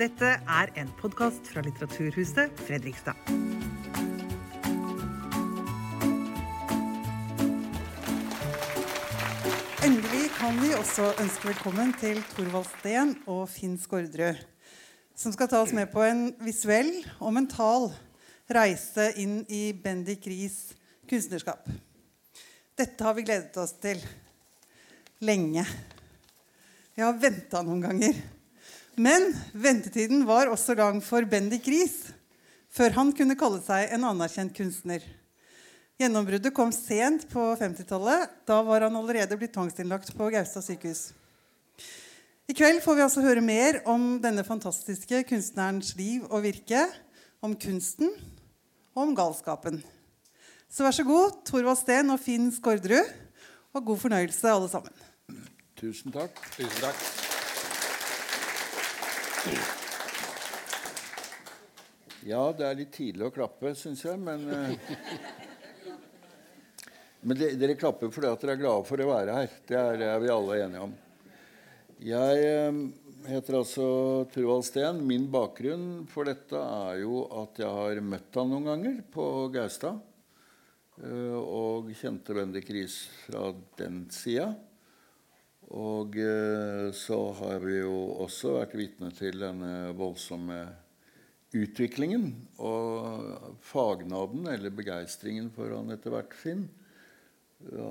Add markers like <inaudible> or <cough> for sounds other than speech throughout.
Dette er en podkast fra Litteraturhuset Fredrikstad. Endelig kan vi også ønske velkommen til Thorvald Steen og Finn Skårderud, som skal ta oss med på en visuell og mental reise inn i Bendik Ries kunstnerskap. Dette har vi gledet oss til lenge. Vi har venta noen ganger. Men ventetiden var også lang for Bendik Riis før han kunne kalle seg en anerkjent kunstner. Gjennombruddet kom sent på 50-tallet. Da var han allerede blitt tvangsinnlagt på Gaustad sykehus. I kveld får vi altså høre mer om denne fantastiske kunstnerens liv og virke, om kunsten og om galskapen. Så vær så god, Thorvald Steen og Finn Skårderud, og god fornøyelse, alle sammen. Tusen takk. Tusen takk. Ja, det er litt tidlig å klappe, syns jeg, men eh, Men de, dere klapper fordi at dere er glade for å være her. Det er, er vi alle enige om. Jeg eh, heter altså Turvald Steen. Min bakgrunn for dette er jo at jeg har møtt han noen ganger på Gaustad. eh, Og kjente Bendik Riis fra den sida. Og eh, så har vi jo også vært vitne til denne voldsomme utviklingen og fagnaden, eller begeistringen for han etter hvert, Finn.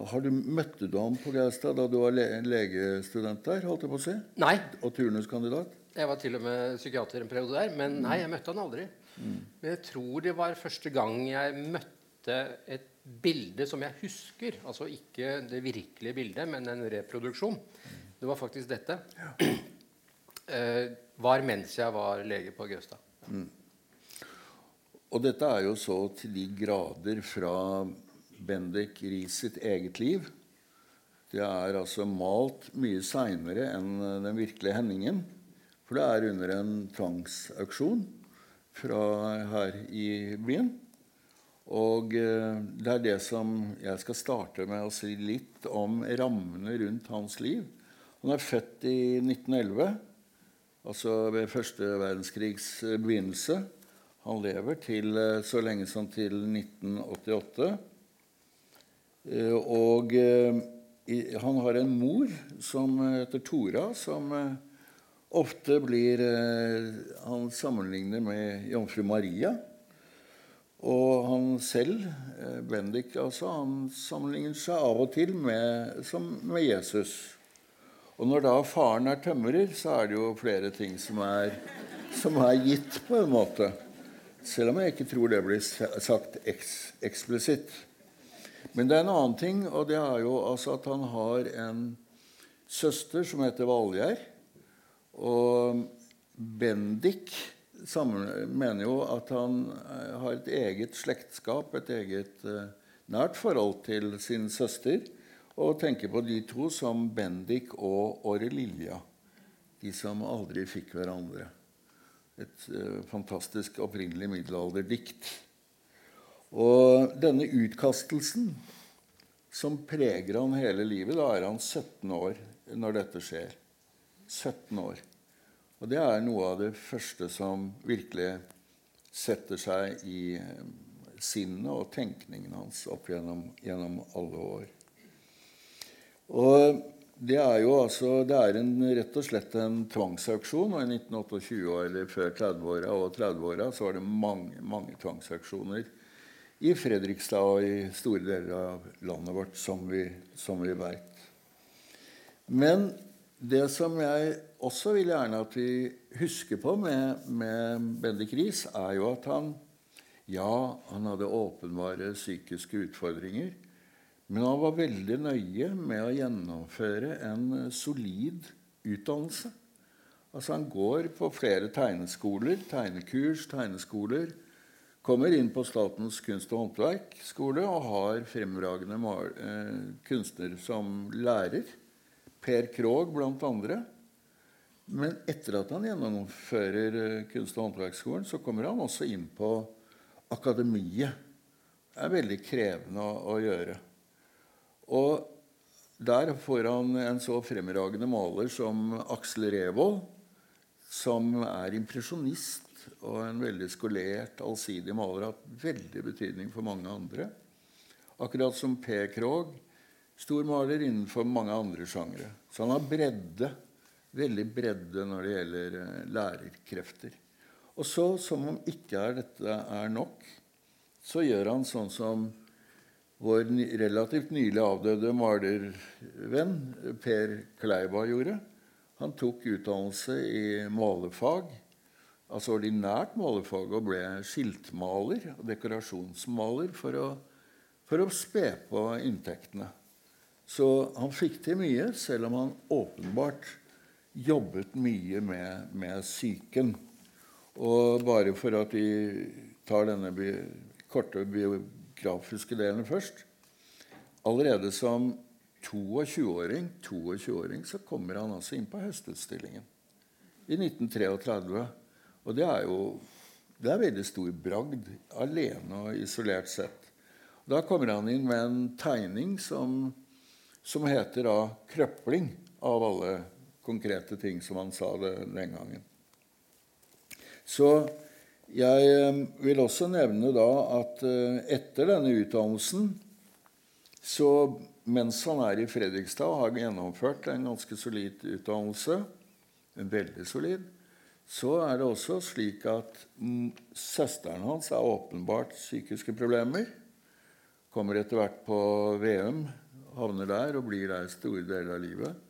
Har du, møtte du ham på Gaustad da du var le legestudent der? holdt jeg på å si? Nei, Og turnuskandidat? jeg var til og med psykiater en periode der. Men nei, jeg møtte han aldri. Men jeg tror det var første gang jeg møtte et bilde som jeg husker. Altså ikke det virkelige bildet, men en reproduksjon. Det var faktisk dette. Eh, var mens jeg var lege på Gaustad. Og dette er jo så til de grader fra Bendik Ries sitt eget liv. Det er altså malt mye seinere enn den virkelige Henningen. For det er under en tvangsauksjon fra her i byen. Og eh, det er det som jeg skal starte med å si litt om rammene rundt hans liv. Han er født i 1911, altså ved første verdenskrigs eh, begynnelse. Han lever til eh, så lenge som til 1988. Eh, Og han har en mor som heter Tora, som ofte blir Han sammenligner med jomfru Maria. Og han selv, eh, Bendik, altså, han sammenligner seg av og til med, med Jesus. Og når da faren er tømrer, så er det jo flere ting som er, som er gitt, på en måte. Selv om jeg ikke tror det blir sagt eks, eksplisitt. Men det er en annen ting, og det er jo altså at han har en søster som heter Valgjerd. Og Bendik sammen, mener jo at han eh, har et eget slektskap, et eget uh, nært forhold til sin søster, og tenker på de to som Bendik og Åre Lilja. De som aldri fikk hverandre. Et uh, fantastisk opprinnelig middelalderdikt. Og denne utkastelsen som preger han hele livet Da er han 17 år når dette skjer. 17 år. Og det er noe av det første som virkelig setter seg i eh, sinnet og tenkningen hans opp gjennom, gjennom alle år. Og det er jo altså Det er en, rett og slett en tvangsauksjon. Og i 1928, eller før 30-åra og 30-åra, så var det mange, mange tvangsauksjoner i Fredrikstad og i store deler av landet vårt, som vi, som vi veit. Men det som jeg også vil gjerne at vi husker på med, med Bendik Riis, er jo at han ja, han hadde åpenbare psykiske utfordringer. Men han var veldig nøye med å gjennomføre en solid utdannelse. Altså Han går på flere tegneskoler, tegnekurs, tegneskoler. Kommer inn på Statens kunst- og håndverksskole og har fremragende eh, kunstner som lærer. Per Krogh blant andre. Men etter at han gjennomfører eh, kunst- og håndverksskolen, så kommer han også inn på akademiet. Det er veldig krevende å, å gjøre. Og der får han en så fremragende maler som Aksel Revold, som er impresjonist og en veldig skolert, allsidig maler, har hatt veldig betydning for mange andre. Akkurat som P. Krogh, stor maler innenfor mange andre sjangre. Så han har bredde, veldig bredde når det gjelder eh, lærerkrefter. Og så, som om ikke er dette er nok, så gjør han sånn som vår relativt nylig avdøde malervenn Per Kleiba gjorde. Han tok utdannelse i malefag, altså ordinært malefag, og ble skiltmaler og dekorasjonsmaler for å, for å spe på inntektene. Så han fikk til mye, selv om han åpenbart jobbet mye med, med psyken. Og bare for at vi tar denne bi korte biografiske delen først Allerede som 22-åring 22 så kommer han altså inn på Høstutstillingen i 1933. Og det er jo det er veldig stor bragd, alene og isolert sett. Da kommer han inn med en tegning som, som heter da 'Krøpling', av alle konkrete ting som han sa det, den gangen. Så jeg eh, vil også nevne da at eh, etter denne utdannelsen så mens han er i Fredrikstad og har gjennomført en ganske solid utdannelse, en veldig solid, så er det også slik at søsteren hans har åpenbart psykiske problemer. Kommer etter hvert på VM, havner der og blir der store deler av livet.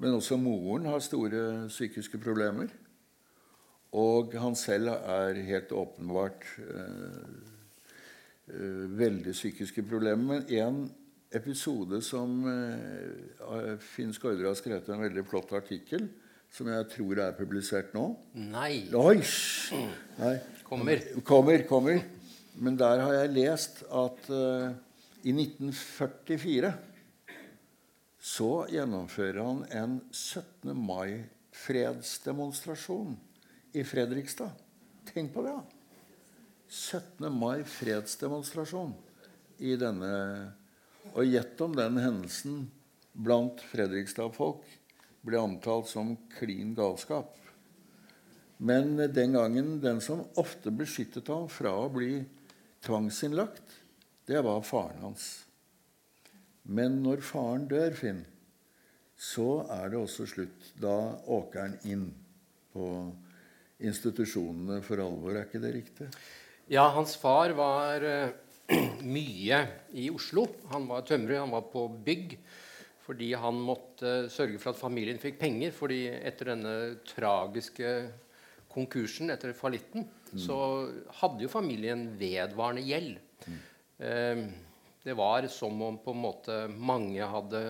Men også moren har store psykiske problemer. Og han selv er helt åpenbart eh, øh, veldig psykiske problemer. Men én episode som eh, Finn Skårder har skrevet en veldig flott artikkel som jeg tror er publisert nå. Nei. Oi! Nei. Kommer. Kommer, kommer. Men der har jeg lest at uh, i 1944 så gjennomfører han en 17. mai-fredsdemonstrasjon i Fredrikstad. Tenk på det! da. 17. mai fredsdemonstrasjon i denne og gjett om den hendelsen blant Fredrikstad-folk ble omtalt som klin galskap. Men den gangen den som ofte beskyttet ham fra å bli tvangsinnlagt, det var faren hans. Men når faren dør, Finn, så er det også slutt. Da åker han inn på institusjonene for alvor. Er ikke det riktig? Ja, hans far var uh <clears throat> mye i Oslo. Han var tømrer, han var på bygg. Fordi han måtte sørge for at familien fikk penger. fordi etter denne tragiske konkursen, etter fallitten, mm. så hadde jo familien vedvarende gjeld. Mm. Eh, det var som om på en måte mange hadde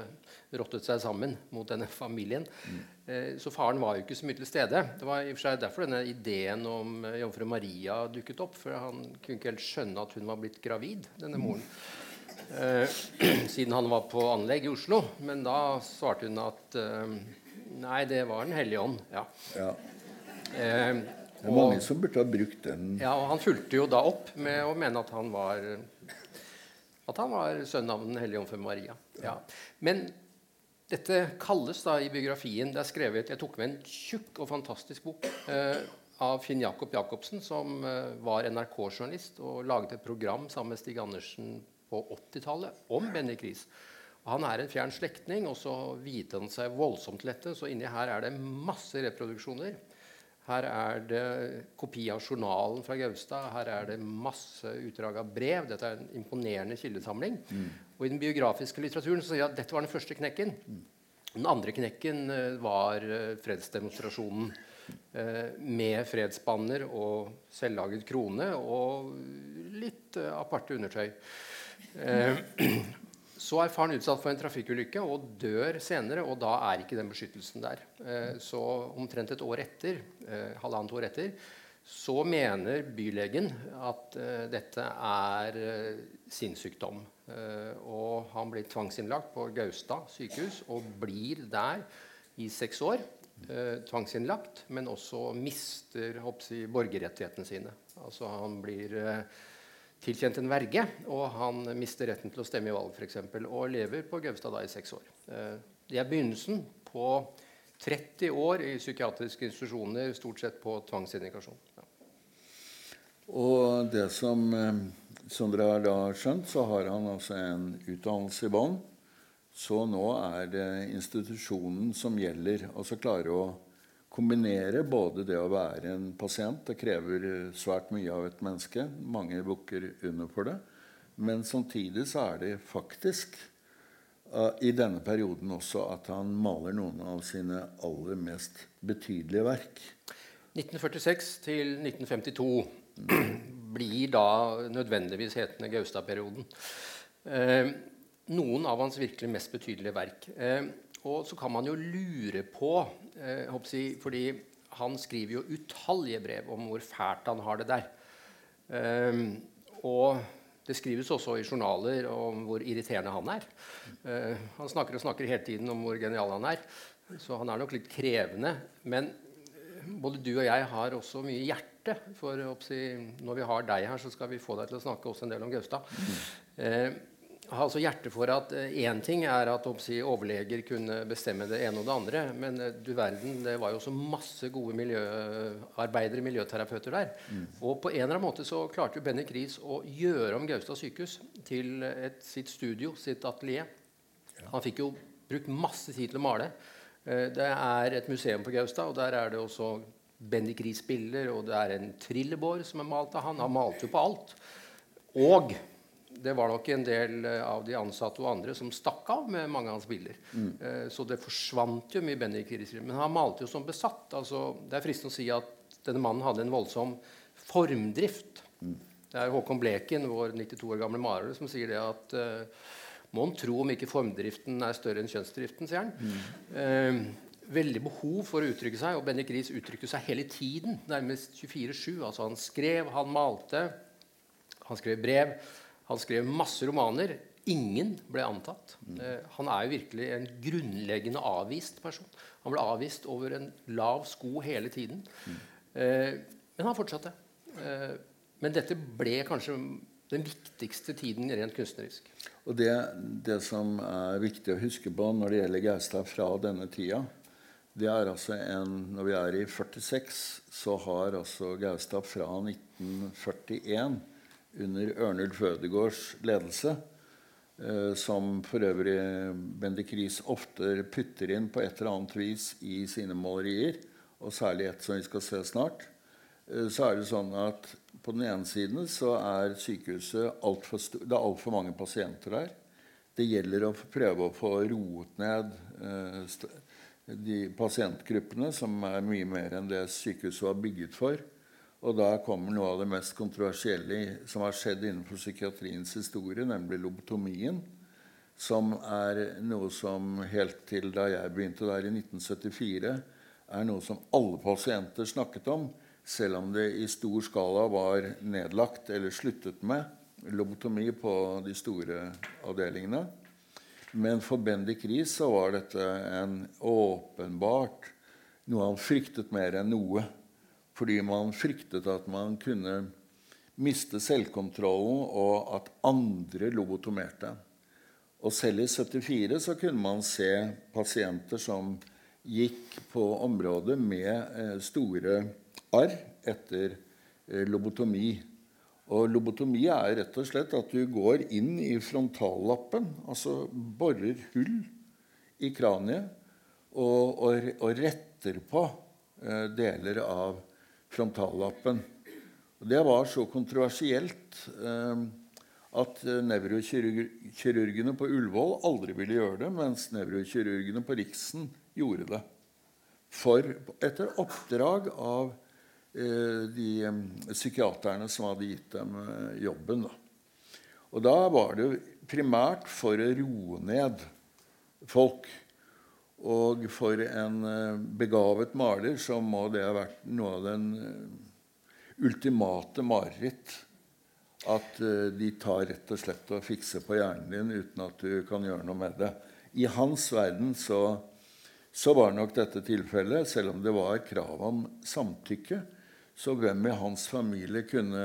rottet seg sammen mot denne familien. Mm. Eh, så faren var jo ikke så mye til stede. Det var i og for seg derfor denne ideen om eh, jomfru Maria dukket opp. For han kunne ikke helt skjønne at hun var blitt gravid, denne moren. Eh, <clears throat> siden han var på anlegg i Oslo. Men da svarte hun at eh, nei, det var Den hellige ånd. Ja. ja. Eh, det er mange som burde ha brukt den. Ja, og Han fulgte jo da opp med å mene at han var at han var sønn av Den hellige jomfru Maria. Ja. Men dette kalles da i biografien Det er skrevet Jeg tok med en tjukk og fantastisk bok eh, av Finn Jakob Jacobsen, som eh, var NRK-journalist og laget et program sammen med Stig Andersen på 80-tallet om Bendik Riis. Han er en fjern slektning, og så viet han seg voldsomt til dette. Så inni her er det masse reproduksjoner. Her er det kopi av journalen fra Gaustad. Her er det masse utdrag av brev. Dette er en imponerende kildesamling. Mm. Og I den biografiske litteraturen så sier jeg at dette var den første knekken. Den andre knekken eh, var eh, fredsdemonstrasjonen eh, med fredsbanner og selvlaget krone og litt aparte undertøy. Så er faren utsatt for en trafikkulykke og dør senere, og da er ikke den beskyttelsen der. Så omtrent et år etter, halvannet år etter så mener bylegen at dette er sinnssykdom. Eh, og han blir tvangsinnlagt på Gaustad sykehus og blir der i seks år. Eh, tvangsinnlagt, men også mister hoppsi, borgerrettighetene sine. Altså Han blir eh, tilkjent en verge, og han mister retten til å stemme i valg f.eks. Og lever på Gaustad da i seks år. det er begynnelsen på 30 år i psykiatriske institusjoner, stort sett på tvangsindikasjon. Ja. Og det som, eh, som dere har da skjønt, så har han altså en utdannelse i bånn. Så nå er det institusjonen som gjelder. Altså klare å kombinere både det å være en pasient Det krever svært mye av et menneske. Mange bukker under for det. Men samtidig så er det faktisk uh, i denne perioden også at han maler noen av sine aller mest betydelige verk. 1946 til 1952 blir da nødvendigvis hetende Gaustad-perioden. Eh, noen av hans virkelig mest betydelige verk. Eh, og så kan man jo lure på eh, jeg, Fordi han skriver jo utallige brev om hvor fælt han har det der. Eh, og det skrives også i journaler om hvor irriterende han er. Eh, han snakker og snakker hele tiden om hvor genial han er. Så han er nok litt krevende. Men uh, både du og jeg har også mye hjerte. For når vi har deg her, så skal vi få deg til å snakke også en del om Gaustad. Har altså hjerte for at én uh, ting er at oppsi, overleger kunne bestemme det ene og det andre, men uh, du verden, det var jo også masse gode miljøarbeidere, miljøterapeuter der. Mm. Og på en eller annen måte så klarte jo Benny Riis å gjøre om Gaustad sykehus til et, sitt studio, sitt atelier. Han fikk jo brukt masse tid til å male. Uh, det er et museum på Gaustad, og der er det også Bendik Riis-bilder, og det er en trillebår som er malt av han. Han malte jo på alt. Og det var nok en del eh, av de ansatte og andre som stakk av med mange av hans bilder. Mm. Uh, så det forsvant jo mye Bendik Irisrud. Men han malte jo som besatt. Altså, det er fristende å si at denne mannen hadde en voldsom formdrift. Mm. Det er Håkon Bleken, vår 92 år gamle maler, som sier det at uh, Mon tro om ikke formdriften er større enn kjønnsdriften, sier han. Mm. Eh, veldig behov for å uttrykke seg, og Bendik Riis uttrykte seg hele tiden. Nærmest 24-7. Altså, han skrev, han malte, han skrev brev. Han skrev masse romaner. Ingen ble antatt. Mm. Eh, han er jo virkelig en grunnleggende avvist person. Han ble avvist over en lav sko hele tiden. Mm. Eh, men han fortsatte. Eh, men dette ble kanskje den viktigste tiden rent kunstnerisk. Og det, det, som er viktig å huske på når det gjelder Gaustad fra denne tida, det er altså en, Når vi er i 46, så har altså Gaustad fra 1941 under Ørnulf Ødegårds ledelse, eh, som for øvrig Bendik Riis ofte putter inn på et eller annet vis i sine malerier, og særlig et som vi skal se snart, eh, så er det sånn at på den ene siden så er sykehuset altfor Det er altfor mange pasienter der. Det gjelder å prøve å få roet ned eh, de pasientgruppene, som er mye mer enn det sykehuset var bygget for. Og da kommer noe av det mest kontroversielle som har skjedd innenfor psykiatriens historie, nemlig lobotomien. Som er noe som helt til da jeg begynte der i 1974, er noe som alle pasienter snakket om, selv om det i stor skala var nedlagt eller sluttet med lobotomi på de store avdelingene. Men for Bendik Riis var dette en åpenbart noe han fryktet mer enn noe fordi man fryktet at man kunne miste selvkontrollen, og at andre lobotomerte. Og selv i 74 så kunne man se pasienter som gikk på området med eh, store arr etter eh, lobotomi. Og lobotomi er rett og slett at du går inn i frontallappen, altså borer hull i kraniet, og, og, og retter på eh, deler av frontallappen. Det var så kontroversielt eh, at nevrokirurgene på Ullevål aldri ville gjøre det, mens nevrokirurgene på Riksen gjorde det. For etter oppdrag av eh, de eh, psykiaterne som hadde gitt dem eh, jobben. Da. Og da var det primært for å roe ned folk. Og for en eh, begavet maler så må det ha vært noe av den eh, ultimate mareritt. At eh, de tar rett og slett og fikser på hjernen din uten at du kan gjøre noe med det. I hans verden så, så var nok dette tilfellet, selv om det var krav om samtykke. Så hvem i hans familie kunne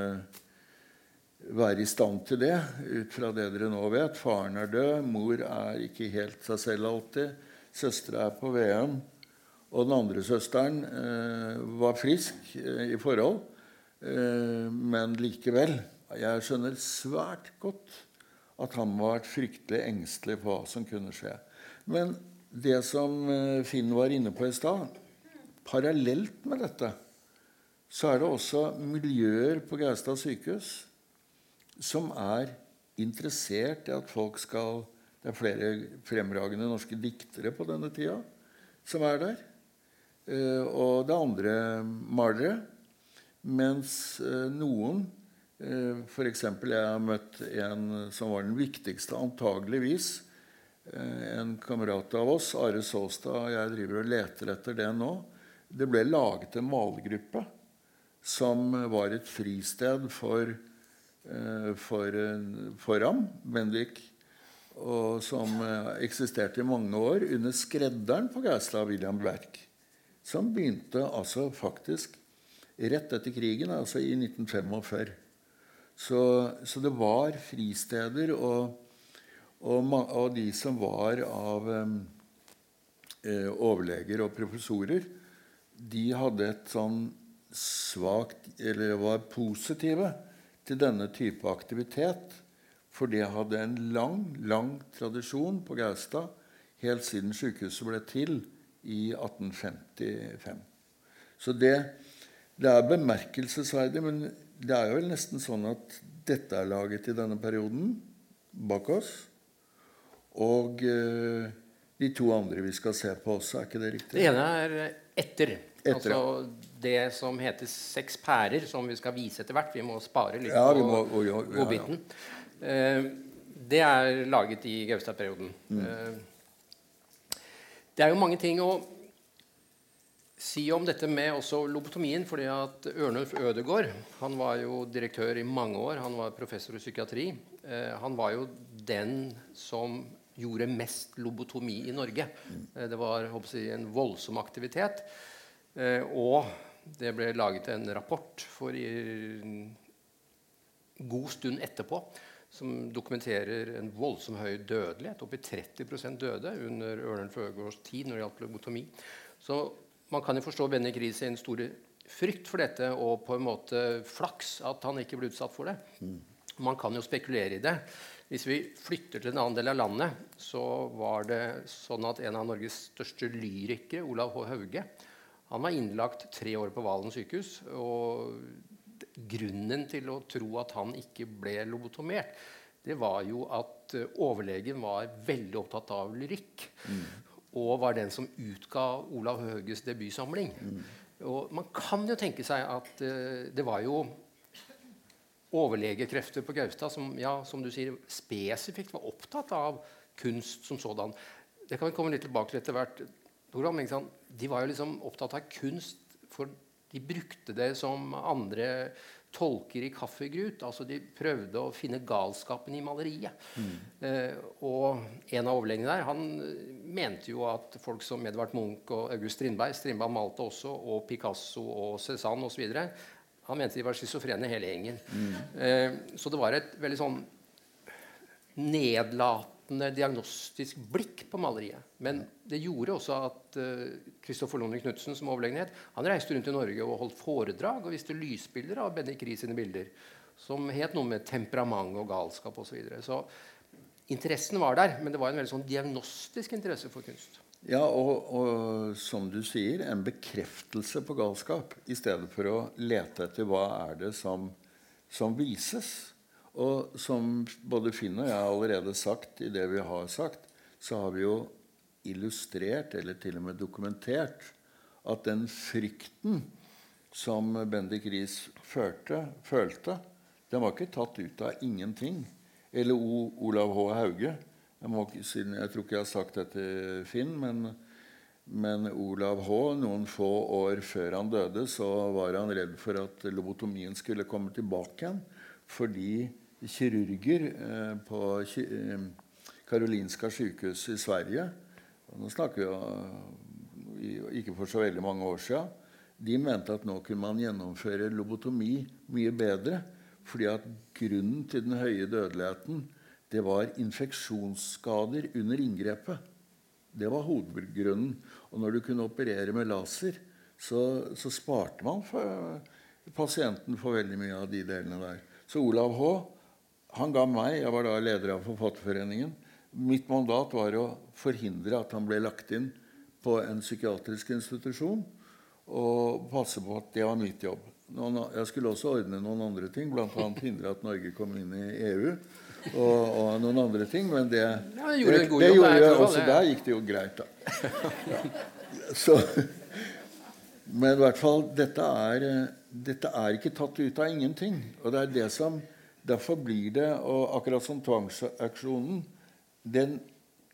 være i stand til det, ut fra det dere nå vet? Faren er død, mor er ikke helt seg selv alltid. Søstera er på VM. Og den andre søsteren eh, var frisk eh, i forhold, eh, men likevel Jeg skjønner svært godt at han var fryktelig engstelig for hva som kunne skje. Men det som eh, Finn var inne på i stad Parallelt med dette så er det også miljøer på Gaustad sykehus som er interessert i at folk skal Det er flere fremragende norske diktere på denne tida som er der. Eh, og det er andre malere. Mens eh, noen eh, F.eks. jeg har møtt en som var den viktigste, antageligvis. En kamerat av oss, Are Saastad, jeg driver og leter etter det nå. Det ble laget en malergruppe som var et fristed for, for, for ham, Bendik og som eksisterte i mange år under skredderen på Gaustad, William Berk som begynte altså faktisk rett etter krigen, altså i 1945. Så, så det var fristeder, og, og, og, de som var av eh, overleger og professorer, de hadde et sånn svakt Eller var positive til denne type aktivitet. For det hadde en lang, lang tradisjon på Gaustad helt siden sykehuset ble til i 1855. Så det, det er bemerkelsesverdig, men det er jo nesten sånn at dette er laget i denne perioden bak oss. Og eh, de to andre vi skal se på også, er ikke det riktig? Det ene er etter. etter altså det som heter Seks pærer, som vi skal vise etter hvert. Vi må spare litt ja, på godbiten. Ja, ja, det er laget i Gaustad-perioden. Mm. Uh, det er jo mange ting å si om dette med også lobotomien. fordi at Ørnulf Ødegård han var jo direktør i mange år. Han var professor i psykiatri. Eh, han var jo den som gjorde mest lobotomi i Norge. Eh, det var jeg, en voldsom aktivitet. Eh, og det ble laget en rapport for en god stund etterpå som dokumenterer en voldsom høy dødelighet. Oppi 30% døde under Ørnen Øgårds tid når det gjaldt lobotomi. Så man kan jo forstå Benny Gris sin store frykt for dette og på en måte flaks at han ikke ble utsatt for det. Mm. Man kan jo spekulere i det. Hvis vi flytter til en annen del av landet, så var det sånn at en av Norges største lyrikere, Olav H. Hauge, han var innlagt tre år på Valen sykehus. og grunnen til å tro at han ikke ble lobotomert, det var jo at eh, overlegen var veldig opptatt av lyrikk. Mm. Og var den som utga Olav Høges debutsamling. Mm. Og man kan jo tenke seg at uh, det var jo overlegekrefter på Gaustad som, ja, som du sier, spesifikt var opptatt av kunst som sådan. Det kan vi komme litt tilbake til etter hvert. De var jo liksom opptatt av kunst for de brukte det som andre tolker i kaffegrut. altså De prøvde å finne galskapen i maleriet. Mm. Eh, og en av overlegene der han mente jo at folk som Edvard Munch og August Strindberg Strindberg malte også, og Picasso og Cézanne osv. Han mente de var schizofrene hele gjengen. Mm. Eh, så det var et veldig sånn nedlatende omfattende diagnostisk blikk på maleriet. Men det gjorde også at Kristoffer uh, Lone Knutsen som overlegenhet, han reiste rundt i Norge og holdt foredrag og viste lysbilder av Bendik Ries sine bilder. Som het noe med temperament og galskap osv. Så, videre. så interessen var der, men det var en veldig sånn diagnostisk interesse for kunst. Ja, og, og, som du sier, en bekreftelse på galskap i stedet for å lete etter hva er det som, som vises. Og som både Finn og jeg har allerede sagt i det vi har sagt, så har vi jo illustrert, eller til og med dokumentert, at den frykten som Bendik Riis følte, den var ikke tatt ut av ingenting. Eller o, Olav H. Hauge. Jeg, må, jeg, tror ikke jeg har sagt dette til Finn, men, men Olav H., noen få år før han døde, så var han redd for at lobotomien skulle komme tilbake igjen. Fordi kirurger eh, på eh, Karolinska sykehus i Sverige Nå snakker vi ikke for så veldig mange år siden. De mente at nå kunne man gjennomføre lobotomi mye bedre. Fordi at grunnen til den høye dødeligheten det var infeksjonsskader under inngrepet. Det var hovedgrunnen. Og når du kunne operere med laser, så, så sparte man for, pasienten for veldig mye av de delene der. Så Olav H. han ga meg, jeg var da leder av Forfatterforeningen, mitt mandat var å forhindre at han ble lagt inn på en psykiatrisk institusjon. Og passe på at det var mitt jobb. Jeg skulle også ordne noen andre ting, bl.a. hindre at Norge kom inn i EU. Og, og noen andre ting, men det, ja, det gjorde, det, det gjorde jeg også der gikk det jo greit, da. Ja. Så, men i hvert fall dette er, dette er ikke tatt ut av ingenting. Og det er det som Derfor blir det, og akkurat som tvangsaksjonen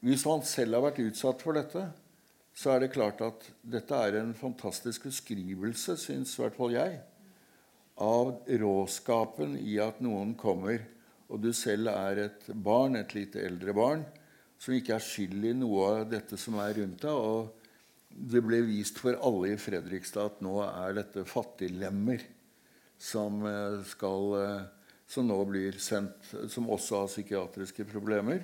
Hvis man selv har vært utsatt for dette, så er det klart at dette er en fantastisk beskrivelse, syns i hvert fall jeg, av råskapen i at noen kommer, og du selv er et barn, et lite eldre barn, som ikke er skyld i noe av dette som er rundt deg. Og det ble vist for alle i Fredrikstad at nå er dette fattiglemmer som, eh, skal, eh, som nå blir sendt, som også har psykiatriske problemer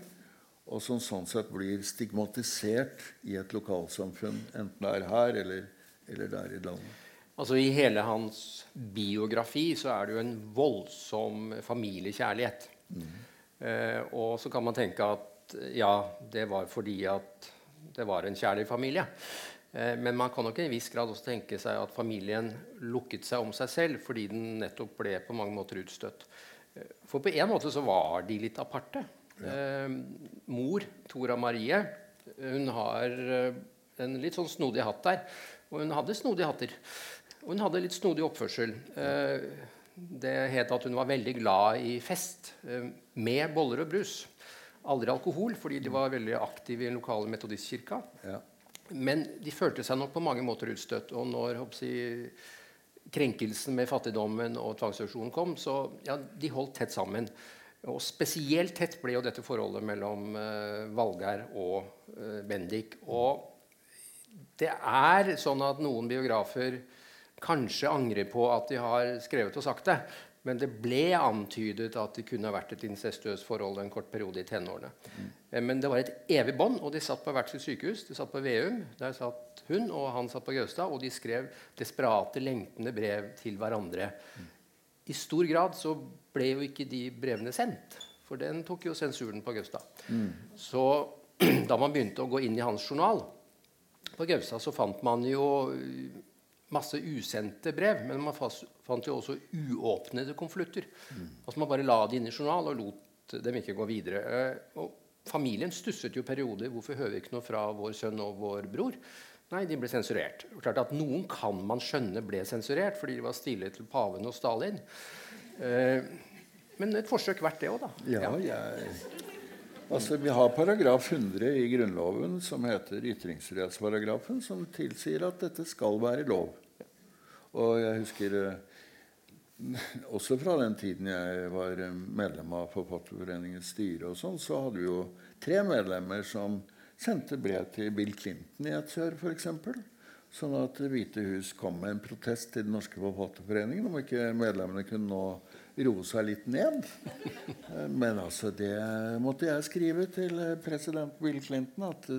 og som sånn sett blir stigmatisert i et lokalsamfunn, enten det er her eller, eller der i landet. Altså I hele hans biografi så er det jo en voldsom familiekjærlighet. Mm. Eh, og så kan man tenke at ja, det var fordi at det var en kjærlig familie. Eh, men man kan nok i en viss grad også tenke seg at familien lukket seg om seg selv fordi den nettopp ble på mange måter utstøtt. Eh, for på en måte så var de litt aparte. Ja. mor, Tora Marie, hun har eh, en litt sånn snodig hatt der. Og hun hadde snodige hatter. Og hun hadde litt snodig oppførsel. Eh, det het at hun var veldig glad i fest eh, med boller og brus. Aldri alkohol, fordi de var veldig aktive i den lokale metodistkirka. Ja. Men de følte seg nok på mange måter utstøtt. Og når jeg, krenkelsen med fattigdommen og tvangsreaksjonen kom, så ja, de holdt tett sammen. Og spesielt tett ble jo dette forholdet mellom uh, Valgeir og uh, Bendik. Og det er sånn at noen biografer kanskje angrer på at de har skrevet og sagt det. Men det ble antydet at det kunne ha vært et incestuøst forhold en kort periode i tenårene. Mm. Men det var et evig bånd, og de satt på hvert sitt sykehus. De satt på Veum, der satt hun, og han satt på Gaustad, og de skrev desperate, lengtende brev til hverandre. Mm. I stor grad så ble jo ikke de brevene sendt. For den tok jo sensuren på Gaustad. Mm. Så <clears throat> da man begynte å gå inn i hans journal på Gaustad, så fant man jo masse usendte brev. Men man fant jo også uåpnede konvolutter. Mm. Altså man bare la de inn i journal og lot dem ikke gå videre. Eh, og familien stusset jo perioder. Hvorfor hører vi ikke noe fra vår sønn og vår bror? Nei, de ble sensurert. Klart at Noen kan man skjønne ble sensurert fordi de var stille til paven og Stalin. Eh, men et forsøk verdt det òg, da. Ja, jeg, altså, Vi har paragraf 100 i Grunnloven som heter ytringsfrihetsparagrafen, som tilsier at dette skal være lov. Og jeg husker eh, også fra den tiden jeg var medlem av Forfatterforeningens styre, og sånn, så hadde vi jo tre medlemmer som sendte brev til Bill Clinton i et sør, f.eks. Sånn at Det hvite hus kom med en protest til Den norske forfatterforeningen om ikke medlemmene kunne nå roe seg litt ned. Men altså, det måtte jeg skrive til president Bill Clinton. At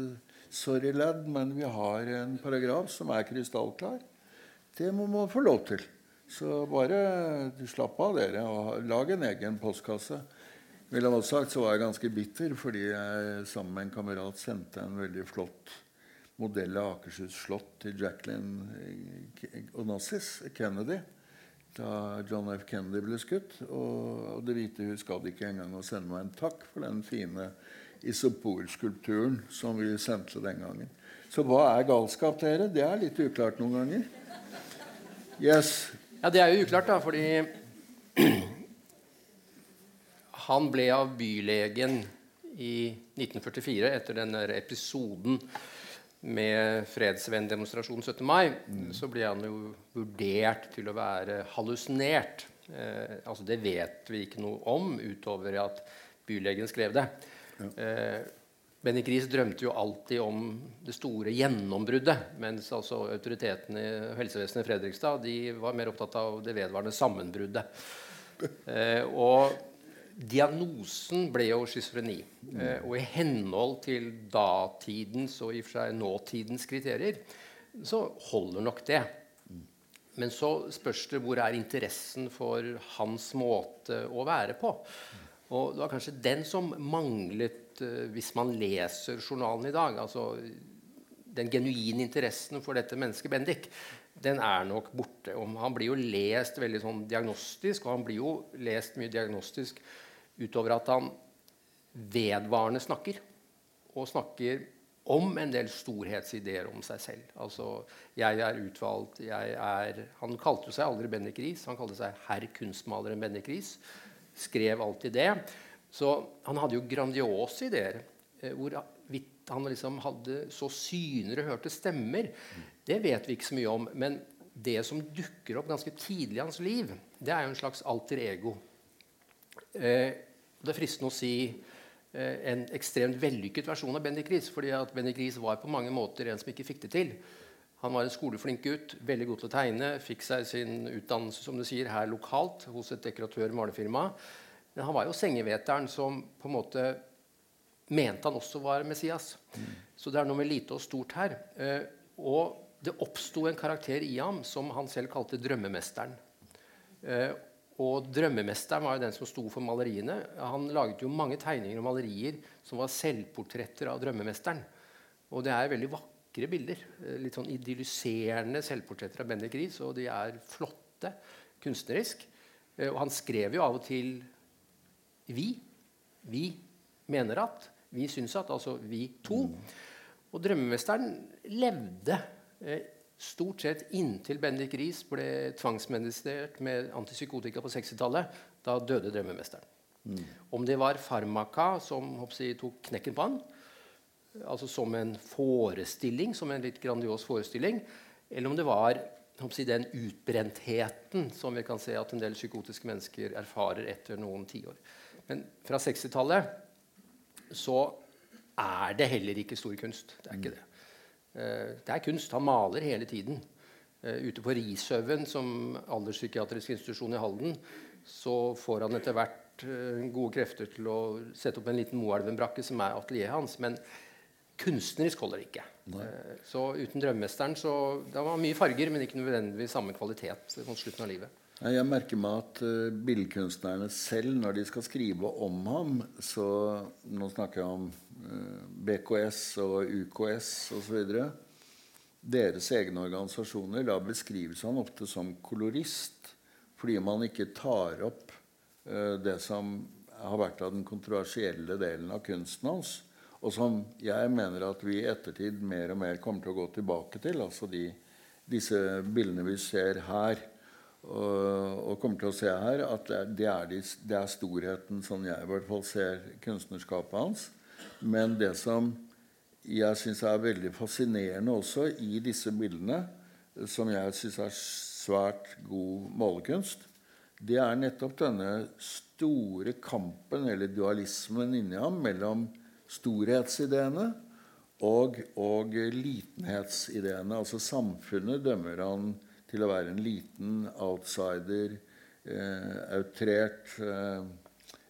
sorry, lad, men vi har en paragraf som er krystallklar. Det må man få lov til. Så bare slapp av, dere, og lag en egen postkasse. Vil jeg også sagt så var jeg ganske bitter fordi jeg sammen med en kamerat sendte en veldig flott modell av Akershus slott til Jacqueline Onassis Kennedy da John F. Kennedy ble skutt. Og Det hvite hus gadd ikke engang å sende meg en takk for den fine isopor-skulpturen som vi sendte den gangen. Så hva er galskap, dere? Det er litt uklart noen ganger. Yes. Ja, det er jo uklart, da, fordi han ble av bylegen i 1944 etter den episoden med fredsvenndemonstrasjonen 17. mai, mm. så ble han jo vurdert til å være hallusinert. Eh, altså Det vet vi ikke noe om utover at bylegen skrev det. Ja. Eh, Bendik Gris drømte jo alltid om det store gjennombruddet, mens altså autoritetene i helsevesenet i Fredrikstad de var mer opptatt av det vedvarende sammenbruddet. Eh, og diagnosen ble jo schizofreni. Eh, og i henhold til datidens og i og for seg nåtidens kriterier så holder nok det. Men så spørs det hvor er interessen for hans måte å være på. Og det var kanskje den som manglet uh, hvis man leser journalen i dag. altså Den genuine interessen for dette mennesket Bendik den er nok borte. Han blir jo lest veldig sånn diagnostisk, og han blir jo lest mye diagnostisk utover at han vedvarende snakker. Og snakker om en del storhetsideer om seg selv. Altså, jeg er utvalgt, jeg er Han kalte seg aldri Bendik Riis, han kalte seg herr kunstmaleren Bendik Riis. Skrev alltid det. Så han hadde jo grandiose ideer. Eh, hvor han liksom hadde så synere hørte stemmer, det vet vi ikke så mye om. Men det som dukker opp ganske tidlig i hans liv, det er jo en slags alter ego. Eh, det er fristende å si Eh, en ekstremt vellykket versjon av Bendik Riis. fordi at Bendik Riis var på mange måter en som ikke fikk det til. Han var en skoleflink gutt, veldig god til å tegne, fikk seg sin utdannelse som du sier, her lokalt hos et dekoratør-malerfirma. Men han var jo sengeveteren som på en måte mente han også var Messias. Mm. Så det er noe med lite og stort her. Eh, og det oppsto en karakter i ham som han selv kalte drømmemesteren. Eh, og drømmemesteren var jo den som sto for maleriene. Han laget jo mange tegninger og malerier som var selvportretter av drømmemesteren. Og det er veldig vakre bilder. Eh, litt sånn idylliserende selvportretter av Bendik Riis. Og de er flotte kunstnerisk. Eh, og han skrev jo av og til 'vi'. Vi mener at. Vi syns at. Altså vi to. Og drømmemesteren levde eh, Stort sett inntil Bendik Riis ble tvangsmedisinert med antipsykotika på 60-tallet. Da døde drømmemesteren. Mm. Om det var farmaka som hoppsi, tok knekken på han, altså som en forestilling, som en litt grandios forestilling, eller om det var hoppsi, den utbrentheten som vi kan se at en del psykotiske mennesker erfarer etter noen tiår. Men fra 60-tallet så er det heller ikke stor kunst. Det er ikke det. Eh, det er kunst. Han maler hele tiden. Eh, ute på Rishaugen, som alderspsykiatrisk institusjon i Halden, så får han etter hvert eh, gode krefter til å sette opp en liten Moelven-brakke, som er atelieret hans. Men kunstnerisk holder det ikke. Nei. Så uten 'Drømmesteren' så Det var mye farger, men ikke nødvendigvis samme kvalitet mot slutten av livet. Jeg merker meg at uh, billedkunstnerne selv, når de skal skrive om ham så Nå snakker jeg om Eh, BKS og UKS osv. Deres egne organisasjoner da beskrives han ofte som kolorist fordi man ikke tar opp uh, det som har vært av den kontroversielle delen av kunsten hans, og som jeg mener at vi i ettertid mer og mer kommer til å gå tilbake til. Altså de, disse bildene vi ser her, og, og, kommer til å se her, at det er, de, det er storheten som jeg i hvert fall ser kunstnerskapet hans. Men det som jeg syns er veldig fascinerende også i disse bildene, som jeg syns er svært god målekunst, det er nettopp denne store kampen, eller dualismen, inni ham mellom storhetsideene og, og litenhetsideene. Altså samfunnet dømmer han til å være en liten outsider, eh, outrert, eh,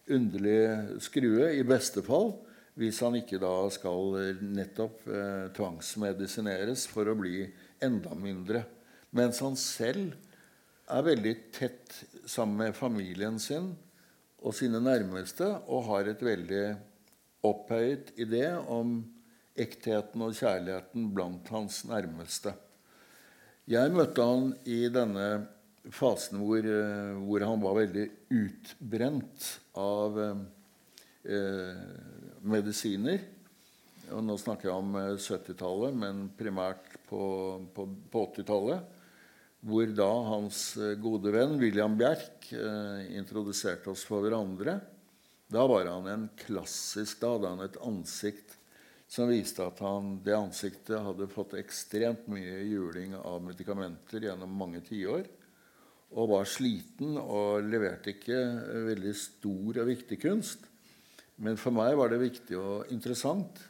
underlig skrue, i beste fall hvis han ikke da skal eh, nettopp eh, tvangsmedisineres for å bli enda mindre. Mens han selv er veldig tett sammen med familien sin og sine nærmeste og har et veldig opphøyet idé om ektheten og kjærligheten blant hans nærmeste. Jeg møtte han i denne fasen hvor, eh, hvor han var veldig utbrent av eh, medisiner. Og nå snakker jeg om 70-tallet, eh, men primært på, på, på 80-tallet. Hvor da hans eh, gode venn William Bjerk eh, introduserte oss for hverandre. Da var han en klassisk Da hadde han et ansikt som viste at han, det ansiktet hadde fått ekstremt mye juling av medikamenter gjennom mange tiår. Og var sliten og leverte ikke veldig stor og viktig kunst. Men for meg var det viktig og interessant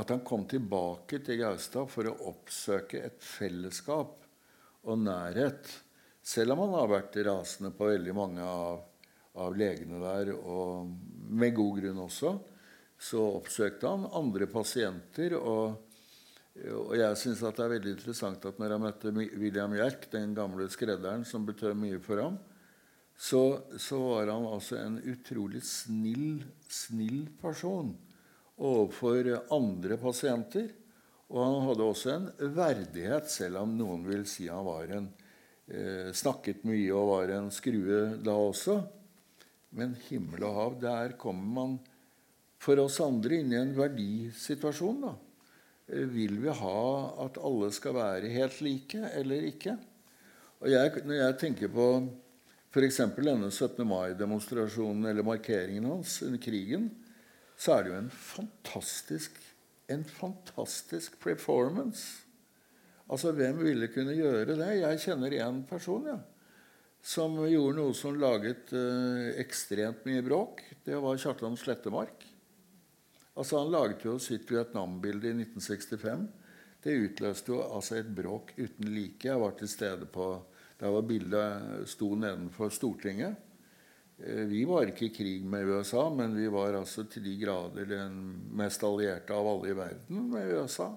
at han kom tilbake til Gaustad for å oppsøke et fellesskap og nærhet, selv om han har vært rasende på veldig mange av, av legene der, og med god grunn også, så oppsøkte han andre pasienter. og og jeg syns det er veldig interessant at når han møtte William Hjerk, den gamle skredderen som betød mye for ham, så, så, var han altså en utrolig snill, snill person overfor andre pasienter. Og han hadde også en verdighet, selv om noen vil si han var en, eh, snakket mye og var en skrue da også. Men himmel og hav, der kommer man for oss andre inn i en verdisituasjon. da. Eh, vil vi ha at alle skal være helt like eller ikke? Og jeg, Når jeg tenker på f.eks. denne 17. mai-demonstrasjonen eller markeringen hans under krigen, så er det jo en fantastisk en fantastisk performance. Altså, Hvem ville kunne gjøre det? Jeg kjenner én person ja, som gjorde noe som laget eh, ekstremt mye bråk. Det var Kjartan Slettemark. Altså, Han laget jo sitt Vietnam-bilde i 1965. Det utløste jo altså et bråk uten like. Jeg var til stede på Der var bildet sto nedenfor Stortinget. Eh, vi var ikke i krig med USA, men vi var altså til de grader den mest allierte av alle i verden med USA.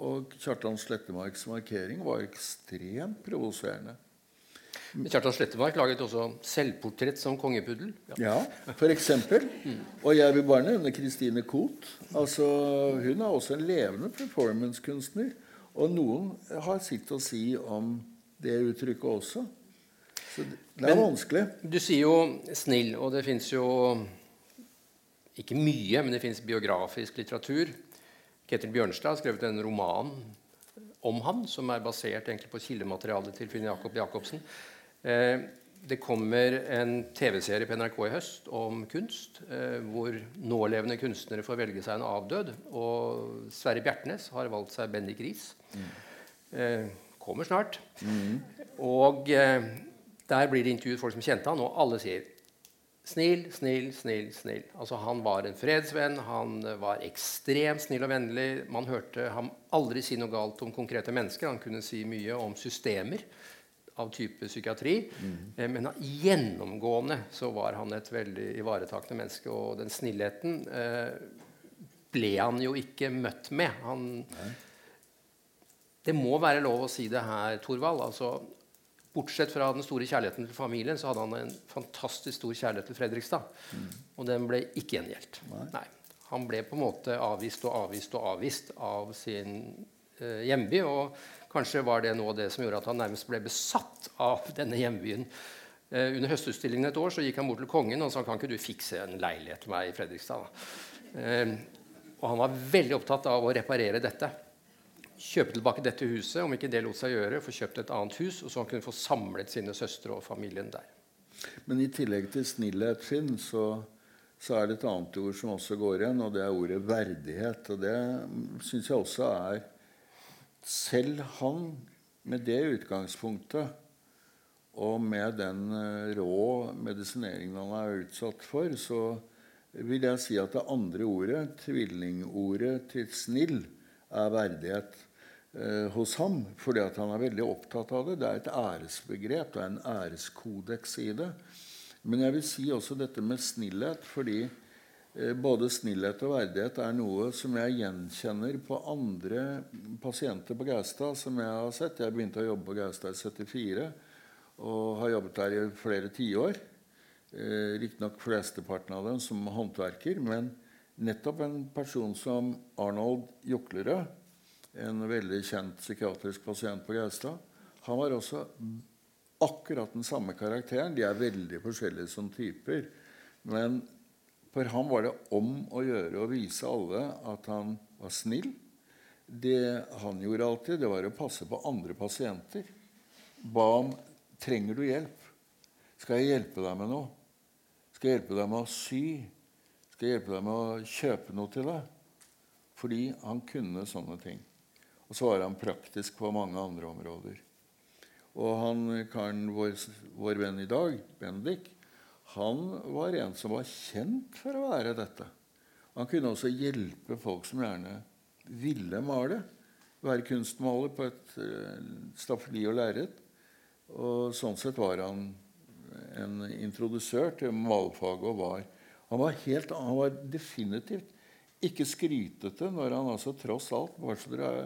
Og Kjartan Slettemarks markering var ekstremt provoserende. Kjartan Slettemark laget også selvportrett som kongepuddel. Ja, ja eksempel. Og jeg vil bare nevne Christine Koht. Altså, hun er også en levende performancekunstner. Og noen har sitt å si om det uttrykket også. Så det er men, vanskelig. Du sier jo 'snill', og det fins jo ikke mye, men det fins biografisk litteratur. Ketil Bjørnstad har skrevet en roman om han, som er basert egentlig på kildematerialet til Finn Jakob Jacobsen. Eh, det kommer en TV-serie på NRK i høst om kunst, eh, hvor nålevende kunstnere får velge seg en avdød. Og Sverre Bjertnæs har valgt seg Bendik Riis. Mm. Eh, kommer snart. Mm. Og der blir det intervjuet folk som kjente han, og alle sier snill, snill, snill. snill. Altså Han var en fredsvenn, han var ekstremt snill og vennlig. Man hørte ham aldri si noe galt om konkrete mennesker. Han kunne si mye om systemer av type psykiatri. Mm. Men gjennomgående så var han et veldig ivaretakende menneske. Og den snillheten eh, ble han jo ikke møtt med. Han, det må være lov å si det her, Thorvald. altså Bortsett fra den store kjærligheten til familien så hadde han en fantastisk stor kjærlighet til Fredrikstad. Mm. Og den ble ikke gjengjeldt. Nei. Han ble på en måte avvist og avvist og avvist av sin eh, hjemby. Og kanskje var det noe av det som gjorde at han nærmest ble besatt av <laughs> denne hjembyen. Eh, under høstutstillingen et år så gikk han bort til kongen og sa kan ikke du fikse en leilighet til meg i Fredrikstad. Eh, og han var veldig opptatt av å reparere dette kjøpe tilbake dette huset, om ikke det lot seg gjøre, få kjøpt et annet hus, og så han kunne få samlet sine søstre og familien der. Men i tillegg til snillhet, Finn, så, så, er det et annet ord som også går igjen, og det er ordet verdighet. Og det syns jeg også er Selv han, med det utgangspunktet, og med den eh, rå medisineringen han er utsatt for, så vil jeg si at det andre ordet, tvillingordet til snill, er verdighet hos ham, fordi han er veldig opptatt av det. Det er et æresbegrep, det er en æreskodeks i det. Men jeg vil si også dette med snillhet, fordi eh, både snillhet og verdighet er noe som jeg gjenkjenner på andre pasienter på Gaustad som jeg har sett. Jeg begynte å jobbe på Gaustad i 74 og har jobbet der i flere tiår. Eh, Riktignok flesteparten av dem som håndverker. Men nettopp en person som Arnold Juklerød en veldig kjent psykiatrisk pasient på Gaustad. Han var også akkurat den samme karakteren. De er veldig forskjellige som typer. Men for ham var det om å gjøre å vise alle at han var snill. Det han gjorde alltid, det var å passe på andre pasienter. Ba om trenger du hjelp. Skal jeg hjelpe deg med noe? Skal jeg hjelpe deg med å sy? Skal jeg hjelpe deg med å kjøpe noe til deg? Fordi han kunne sånne ting. Og så var han praktisk på mange andre områder. Og han karen, vår, vår venn i dag, Bendik, han var en som var kjent for å være dette. Han kunne også hjelpe folk som gjerne ville male. Være kunstmaler på et uh, staffeli og lerret. Og sånn sett var han en introdusør til malfaget og var Han var, helt, han var definitivt ikke skrytete når han altså tross alt bare så dere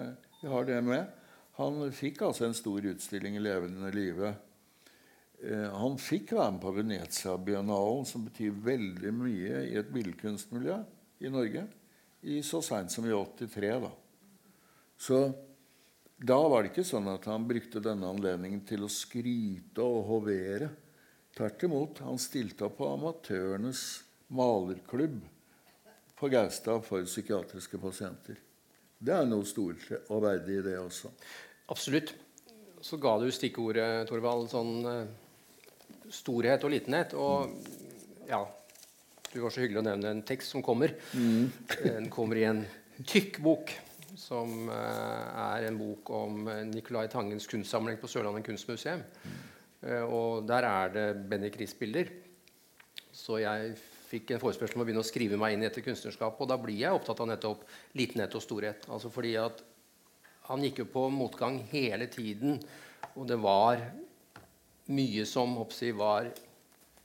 har det med, Han fikk altså en stor utstilling i levende live. Eh, han fikk være med på Venezia-biennalen, som betyr veldig mye i et billedkunstmiljø i Norge, i så seint som i 83. da. Så da var det ikke sånn at han brukte denne anledningen til å skryte og hovere. Tvert imot. Han stilte opp på amatørenes malerklubb på Gaustad for psykiatriske pasienter. Det er noe stort og verdig i det også. Absolutt. Så ga du stikkordet, Torvald, sånn uh, storhet og litenhet. Og ja Du var så hyggelig å nevne en tekst som kommer. Mm. Den kommer i en tykk bok som eh, er en bok om eh, Nicolai Tangens kunstsamling på Sørlandet kunstmuseum. Mm. Og der er det Benny Riis-bilder. Så jeg fikk en forespørsel om å begynne å skrive meg inn i dette kunstnerskapet. Og da blir jeg opptatt av nettopp litenhet og storhet. Altså fordi at han gikk jo på motgang hele tiden, og det var mye som jeg, var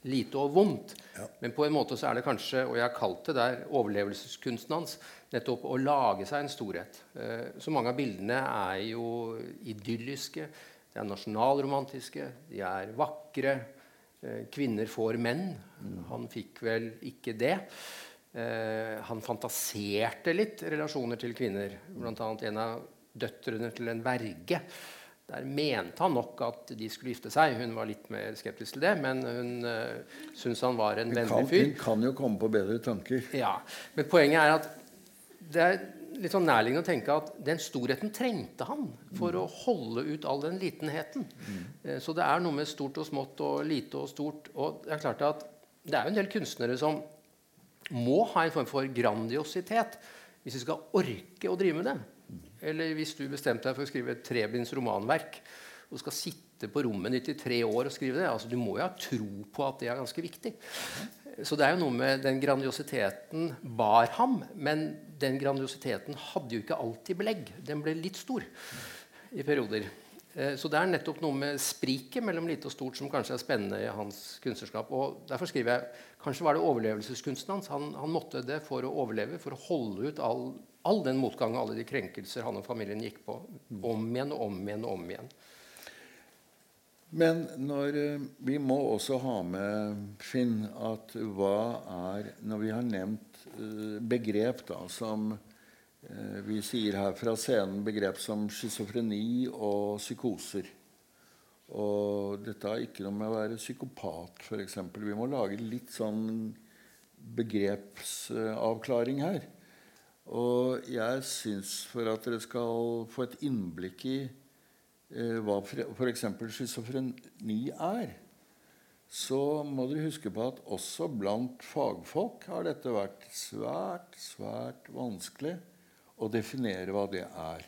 lite og vondt. Ja. Men på en måte så er det kanskje, og jeg har kalt det der overlevelseskunsten hans, nettopp å lage seg en storhet. Eh, så mange av bildene er jo idylliske, de er nasjonalromantiske, de er vakre. Eh, kvinner får menn. Han fikk vel ikke det. Eh, han fantaserte litt relasjoner til kvinner. Blant annet en av døtrene til en verge. Der mente han nok at de skulle gifte seg. Hun var litt mer skeptisk til det, men hun uh, syntes han var en vennlig fyr. Hun kan jo komme på bedre tanker. Ja, Men poenget er at det er litt sånn nærliggende å tenke at den storheten trengte han for å holde ut all den litenheten. Mm. Så det er noe med stort og smått og lite og stort. Og det er klart at det er jo en del kunstnere som må ha en form for grandiositet hvis de skal orke å drive med det. Eller hvis du bestemte deg for å skrive et trebinds romanverk og skal sitte på rommet ditt i tre år og skrive det altså Du må jo ha tro på at det er ganske viktig. Så det er jo noe med den grandiositeten bar ham. Men den grandiositeten hadde jo ikke alltid belegg. Den ble litt stor i perioder. Eh, så det er nettopp noe med spriket mellom lite og stort som kanskje er spennende i hans kunstnerskap. Og derfor skriver jeg kanskje var det overlevelseskunsten hans. Han, han måtte det for å overleve, for å holde ut all all den motgang og alle de krenkelser han og familien gikk på om igjen og om igjen og om igjen. Men når, eh, vi må også ha med, Finn, at hva er Når vi har nevnt begrep da, som uh, vi sier her fra scenen, begrep som schizofreni og psykoser Og dette har ikke noe med å være psykopat, f.eks. Vi må lage litt sånn begrepsavklaring her. Og jeg syns for at dere skal få et innblikk i eh, hva f.eks. schizofreni er, så må dere huske på at også blant fagfolk har dette vært svært, svært vanskelig å definere hva det er.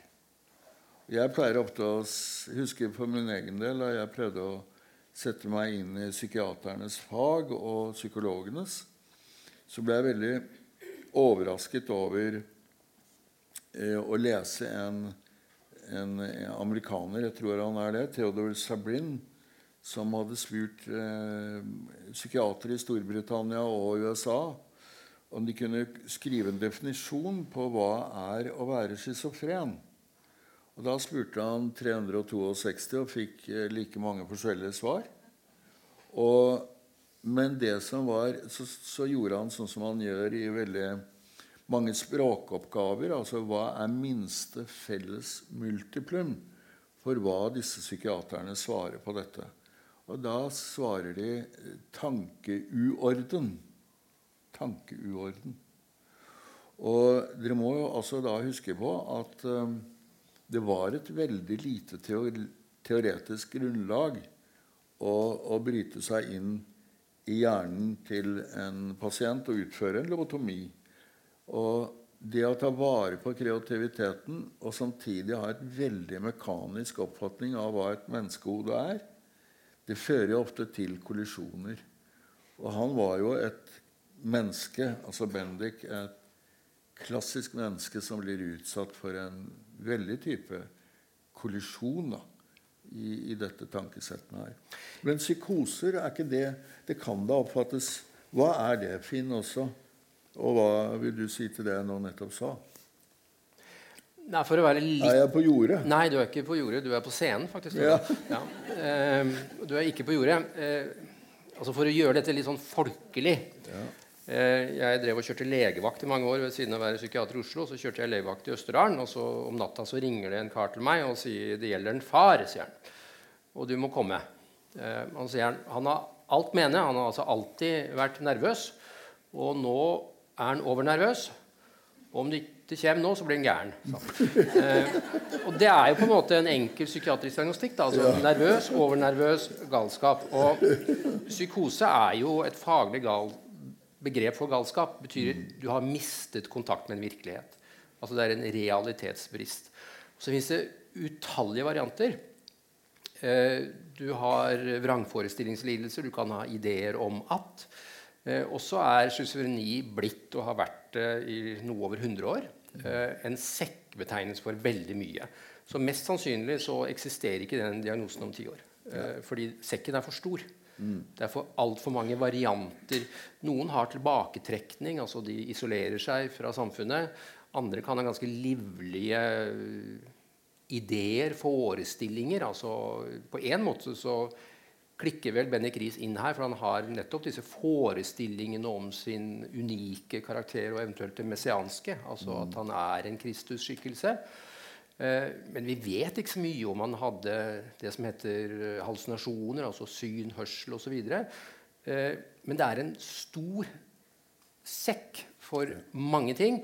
Jeg pleier ofte å huske for min egen del da jeg prøvde å sette meg inn i psykiaternes fag og psykologenes, så ble jeg veldig overrasket over eh, å lese en, en, en, amerikaner, jeg tror han er det, Theodor Sabrin, som hadde spurt eh, psykiatere i Storbritannia og USA om de kunne skrive en definisjon på hva er å være schizofren. Og Da spurte han 362 og fikk eh, like mange forskjellige svar. Og men det som var, så, så, gjorde han sånn som han gjør i veldig mange språkoppgaver. Altså hva er minste felles multiplum for hva disse psykiaterne svarer på dette? Og da svarer de eh, tankeuorden. Tankeuorden. Og dere må jo altså da huske på at um, det var et veldig lite teoretisk grunnlag å, å bryte seg inn i hjernen til en pasient og utføre en lobotomi. Og det å ta vare på kreativiteten og samtidig ha et veldig mekanisk oppfatning av hva et menneskehode er, det fører jo ofte til kollisjoner. Og han var jo et menneske, altså Bendik, et klassisk menneske som blir utsatt for en veldig type kollisjon da, i, i dette tankesettet her. Men psykoser, er ikke det Det kan da oppfattes Hva er det, Finn, også? Og hva vil du si til det jeg nå nettopp sa? Nei, for å være litt... Er jeg på jordet? Nei, du er ikke på jordet. Du er på scenen, faktisk. Ja. Ja. Uh, du er ikke på jordet. Uh, altså For å gjøre dette litt sånn folkelig Ja. uh, Jeg drev og kjørte legevakt i mange år ved siden av å være psykiater i Oslo. Så kjørte jeg legevakt i Østerdalen, og så om natta så ringer det en kar til meg og sier det gjelder en far, sier han. Og du må komme. Eh, han sier han, han har alt med henne. Han har altså alltid vært nervøs. Og nå er han overnervøs. Og om det ikke kommer nå, så blir han gæren. Eh, og det er jo på en måte en enkel psykiatrisk diagnostikk. Da. Altså, Nervøs, overnervøs, galskap. Og psykose er jo et faglig gal begrep for galskap. betyr du har mistet kontakt med en virkelighet. Altså Det er en realitetsbrist. Så fins det utallige varianter. Eh, du har vrangforestillingslidelser. Du kan ha ideer om at. Eh, og så er schizofreni blitt og har vært det i noe over 100 år eh, en sekkbetegnelse for veldig mye. Så mest sannsynlig så eksisterer ikke den diagnosen om ti år. Eh, fordi sekken er for stor. Det er for altfor mange varianter. Noen har tilbaketrekning, altså de isolerer seg fra samfunnet. Andre kan ha ganske livlige eh, ideer, forestillinger. Altså, på en måte så klikker vel Benny Kris inn her, for han har nettopp disse forestillingene om sin unike karakter og eventuelt det messianske. Altså at han er en Kristusskikkelse. Eh, men vi vet ikke så mye om han hadde det som heter halsinasjoner, hallusinasjoner, altså syn, hørsel osv. Eh, men det er en stor sekk for mange ting.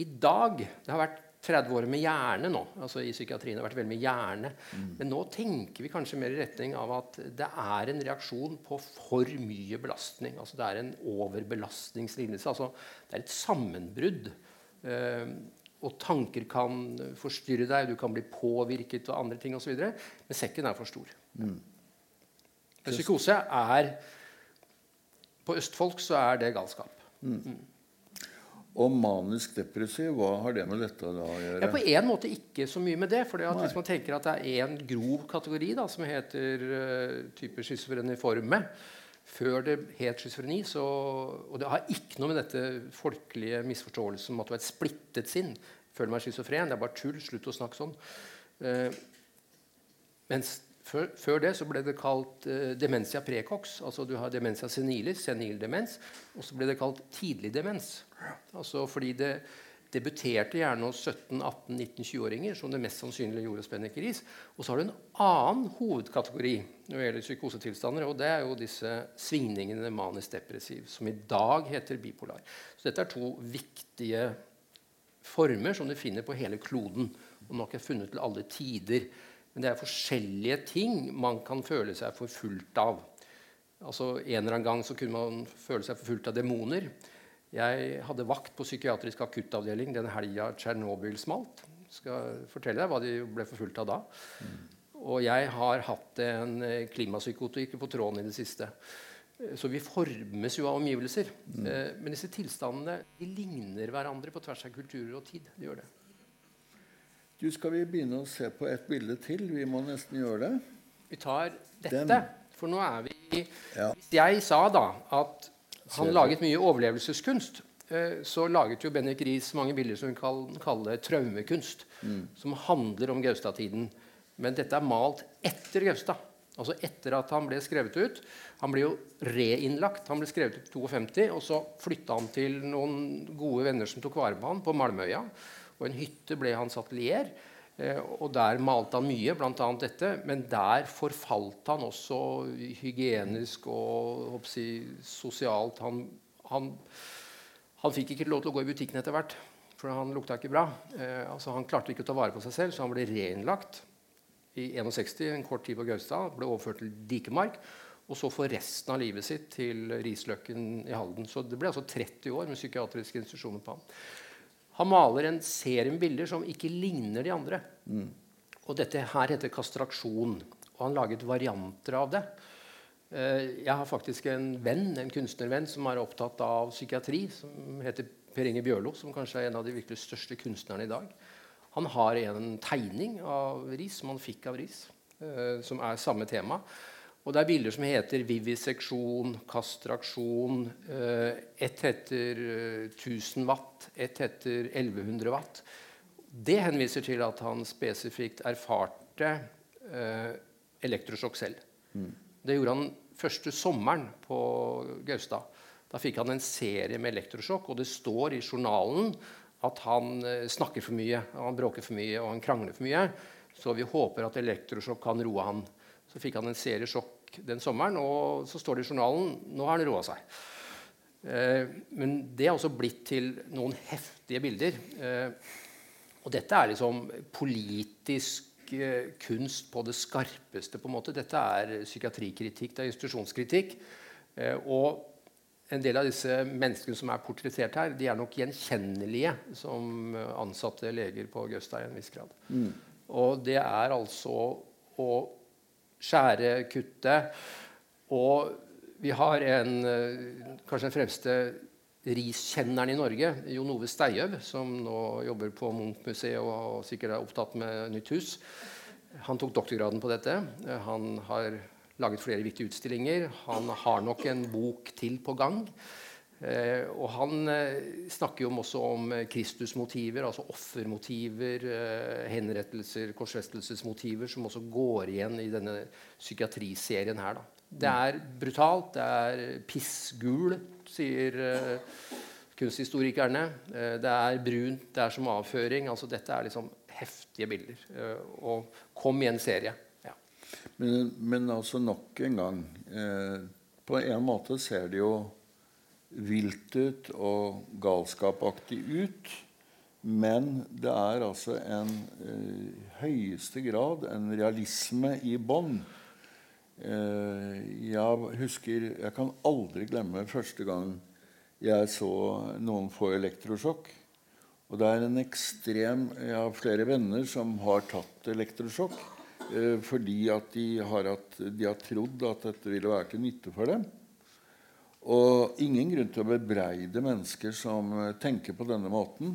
I dag Det har vært 30 år med hjerne nå. altså I psykiatrien har det vært veldig med hjerne. Men nå tenker vi kanskje mer i retning av at det er en reaksjon på for mye belastning. altså Det er en overbelastningslidelse. altså Det er et sammenbrudd. Eh, og tanker kan forstyrre deg, du kan bli påvirket og andre ting osv. Men sekken er for stor. Men psykose er På østfolk så er det galskap. Og manisk depressiv, hva har det med dette å gjøre? Ja, På en måte ikke så mye med det. For hvis man tenker at det er en grov kategori da, som heter uh, type schizofreniforme Før det het schizofreni, så Og det har ikke noe med dette folkelige misforståelsen om at du har et splittet sinn. Føler meg schizofren. Det er bare tull. Slutt å snakke sånn. Uh, mens før, før, det så ble det kalt uh, demensia precox. Altså du har demensia senilis, senil demens. Og så ble det kalt tidlig demens. Altså fordi det debuterte gjerne hos 17-18-19-20-åringer, som det mest sannsynlig gjorde Riis. Og så har du en annen hovedkategori når det gjelder psykosetilstander, og det er jo disse svingningene manisk depressiv, som i dag heter bipolar. Så dette er to viktige former som du finner på hele kloden, og nok er funnet til alle tider. Men det er forskjellige ting man kan føle seg forfulgt av. Altså En eller annen gang så kunne man føle seg forfulgt av demoner. Jeg hadde vakt på psykiatrisk akuttavdeling den helga Tsjernobyl smalt. Skal fortelle deg hva de ble forfulgt av da. Og jeg har hatt en klimapsykotiker på tråden i det siste. Så vi formes jo av omgivelser. Mm. Men disse tilstandene de ligner hverandre på tvers av kulturer og tid. De gjør det. Du, Skal vi begynne å se på et bilde til? Vi må nesten gjøre det. Vi tar dette. Den. For nå er vi ja. Hvis jeg sa da at han laget mye overlevelseskunst. Så laget jo Bennik Riis mange bilder som vi kan kalle traumekunst. Mm. Som handler om Gaustad-tiden. Men dette er malt etter Gaustad. Altså etter at han ble skrevet ut. Han ble jo reinnlagt. Han ble skrevet ut i 52, og så flytta han til noen gode venner som tok vare på han på Malmøya. Og en hytte ble hans atelier. Og der malte han mye, bl.a. dette. Men der forfalt han også hygienisk og jeg, sosialt. Han, han, han, fikk ikke lov til å gå i butikken etter hvert, for han lukta ikke bra. Eh, altså, han klarte ikke å ta vare på seg selv, så han ble reinnlagt i 61, en kort tid på Gaustad. Ble overført til Dikemark. Og så for resten av livet sitt til Risløkken i Halden. Så det ble altså 30 år med psykiatriske institusjoner på han. Han maler en serie med bilder som ikke ligner de andre. Mm. Og dette her heter kastraksjon. Og han laget varianter av det. Eh, jeg har faktisk en venn, en kunstnervenn som er opptatt av psykiatri, som heter Per Inge Bjørlo, som kanskje er en av de virkelig største kunstnerne i dag. Han har en tegning av Riis som han fikk av Riis. eh, som er samme tema. Og det er bilder som heter viviseksjon, kastraksjon. Eh, ett heter eh, 1000 watt, ett heter 1100 watt. Det henviser til at han spesifikt erfarte eh, elektrosjokk selv. Det gjorde han første sommeren på Gaustad. Da fikk han en serie med elektrosjokk, og det står i journalen at han eh, snakker for mye, han bråker for mye og han krangler for mye. Så vi håper at elektrosjokk kan roe han. Så fikk han en serie sjokk den sommeren, og så står det i journalen nå har han roa seg. Eh, men det er også blitt til noen heftige bilder. Eh, og dette er liksom politisk eh, kunst på det skarpeste. på en måte. Dette er psykiatrikritikk, det er institusjonskritikk. Eh, og en del av disse menneskene som er portrettert her, de er nok gjenkjennelige som ansatte leger på Gaustad i en viss grad. Og det er altså å skjære, kutte. Og vi har en, eh, kanskje den fremste riskjenneren i Norge, Jon Ove Steiøv, som nå jobber på Munch-museet og sikkert er opptatt med nytt hus. Han tok doktorgraden på dette. Han har laget flere viktige utstillinger. Han har nok en bok til på gang. Eh, og han eh, snakker jo også om eh, Kristusmotiver, altså offermotiver, henrettelser, korsfestelsesmotiver, som også går igjen i denne psykiatriserien her. Da. Det er brutalt, det er pissgul, sier kunsthistorikerne. Det er brunt, det er som avføring. altså Dette er liksom heftige bilder. Og kom i en serie. Ja. Men, men altså nok en gang eh, På en måte ser det jo vilt ut og galskapaktig ut. Men det er altså en eh, høyeste grad en realisme i bånn. Eh, jeg husker Jeg kan aldri glemme første gang jeg så noen få elektrosjokk. Og det er en ekstrem Jeg har flere venner som har tatt elektrosjokk eh, fordi at de har, at, de har trodd at dette ville være til nytte for dem. Og ingen grunn til å bebreide mennesker som eh, tenker på denne måten.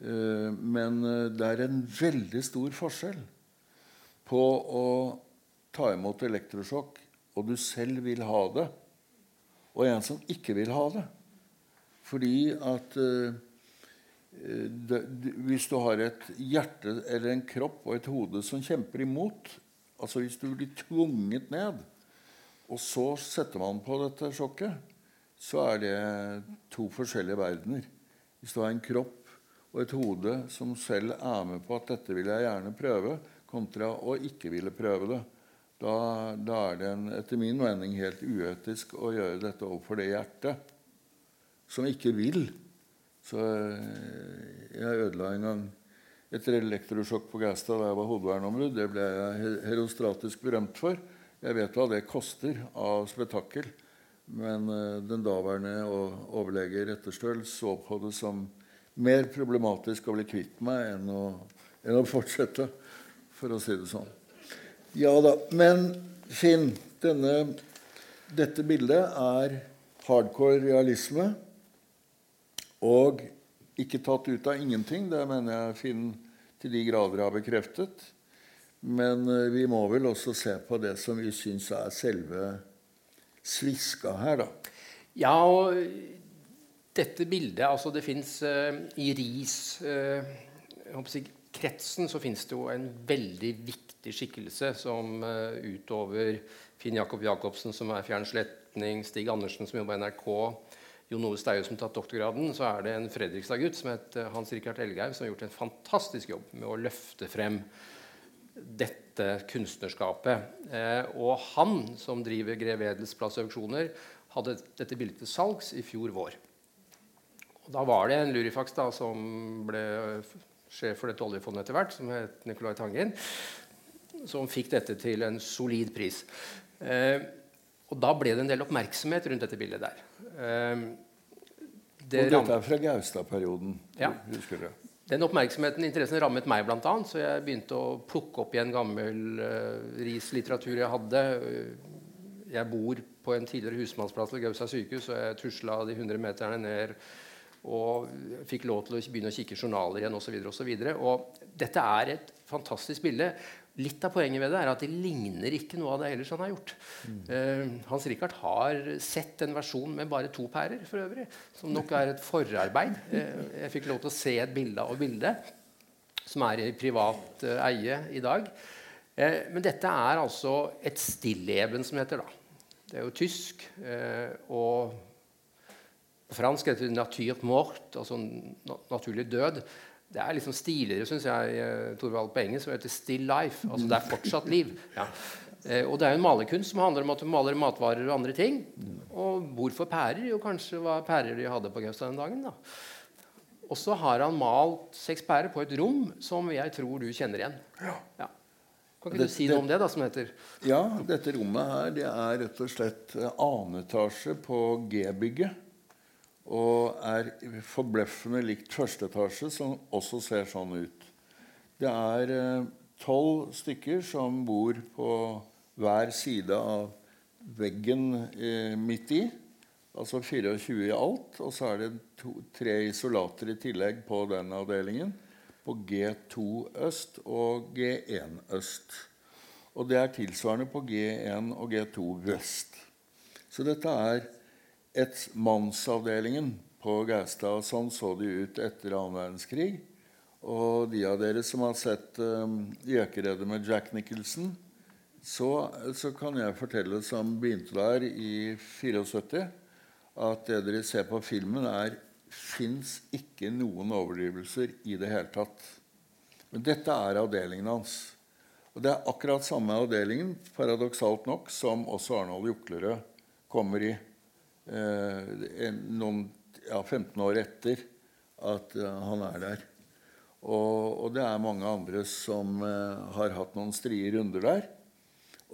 Eh, Men eh, det er en veldig stor forskjell på å ta imot elektrosjokk, og du selv vil ha det, og en som ikke vil ha det. Fordi at hvis du har et hjerte eller en kropp og et hode som kjemper imot Altså hvis du blir tvunget ned, og så setter man på dette sjokket, så er det to forskjellige verdener. Hvis du har en kropp og et hode som selv er med på at 'dette vil jeg gjerne prøve', kontra å ikke ville prøve det, da, da er det en, etter min mening helt uetisk å gjøre dette overfor det hjertet som ikke vil. Så eh, jeg ødela en gang et elektrosjokk på Gaustad da jeg var hovedverneombud. Det ble jeg herostratisk berømt for. Jeg vet hva det koster av spetakkel. Men eh, den daværende overlege Retterstøl så på det som mer problematisk å bli kvitt meg enn å, enn å fortsette, for å si det sånn. Ja da. Men Finn, denne, dette bildet er hardcore realisme. Og ikke tatt ut av ingenting. Det mener jeg Finn til de grader har bekreftet. Men eh, vi må vel også se på det som vi syns er selve sviska her, da. Ja, og dette bildet altså Det fins i RIS-kretsen så fins det jo en veldig viktig skikkelse som uh, utover Finn Jakob Jacobsen, som er fjernsletning, Stig Andersen, som jobber i NRK, Jon Ove Steie, som har tatt doktorgraden, så er det en Fredrikstad-gutt som heter Hans Rikard Elghaug, som har gjort en fantastisk jobb med å løfte frem dette kunstnerskapet. Eh, og han, som driver Grev Edels plass auksjoner, hadde dette bildet til salgs i fjor vår. Og da var det en lurifaks da, som ble sjef for dette oljefondet etter hvert, som het Nicolai Tangen, som fikk dette til en solid pris. Eh, og da ble det en del oppmerksomhet rundt dette bildet der. Eh, det Og dette er fra Gaustad-perioden. Ja. Husker dere? Den oppmerksomheten interessen rammet meg, blant annet, så jeg begynte å plukke opp igjen gammel uh, RIS-litteratur jeg hadde. Jeg bor på en tidligere husmannsplass ved Gaustad sykehus, og jeg tusla de 100 meterne ned og fikk lov til å begynne å kikke journaler igjen osv. Og, så videre, og, så og dette er et fantastisk bilde. Litt av poenget ved det er at det ligner ikke noe av det ellers han har gjort. Eh, Hans Rikard har sett en versjon med bare to pærer, for øvrig, som nok er et forarbeid. Uh, jeg fikk lov til å se et bilde av bildet, som er i privat uh, eie i dag. Men dette er altså et stilleben, som heter. da. Det er jo tysk. og på fransk heter det 'nature mort', altså na naturlig død. Det er liksom stiligere, syns jeg, eh, Torvald, på engelsk, som heter 'still life'. Altså det er fortsatt liv. Ja. Eh, og det er jo en malerkunst som handler om at du maler matvarer og andre ting. Og hvorfor pærer? Jo, kanskje var pærer de hadde på Gaustad den dagen. da. Og så har han malt seks pærer på et rom som jeg tror du kjenner igjen. Ja. Kan ikke Det- du si det- noe om det, da, som heter Ja, dette rommet her det er rett og slett eh, annen etasje på G-bygget. Og er forbløffende likt første etasje, som også ser sånn ut. Det er eh, tolv stykker som bor på hver side av veggen eh, midt i. Altså 24 i alt. Og så er det to, tre isolater i tillegg på den avdelingen. På G2 øst og G1 øst. Og det er tilsvarende på G1 og G2 vest. Så dette er et mannsavdelingen på Gaustad. Sånn så de ut etter annen verdenskrig. Og de av dere som har sett um, 'Gjøkeredet' med Jack Nicholson, så, så kan jeg fortelle, som begynte der i 74, at det dere ser på filmen, er fins ikke noen overdrivelser i det hele tatt. Men dette er avdelingen hans. Og det er akkurat samme avdelingen, paradoksalt nok, som også Arnold Juklerød kommer i eh, noen, ja, 15 år etter at eh, han er der. Og, og det er mange andre som eh, har hatt noen strie runder der.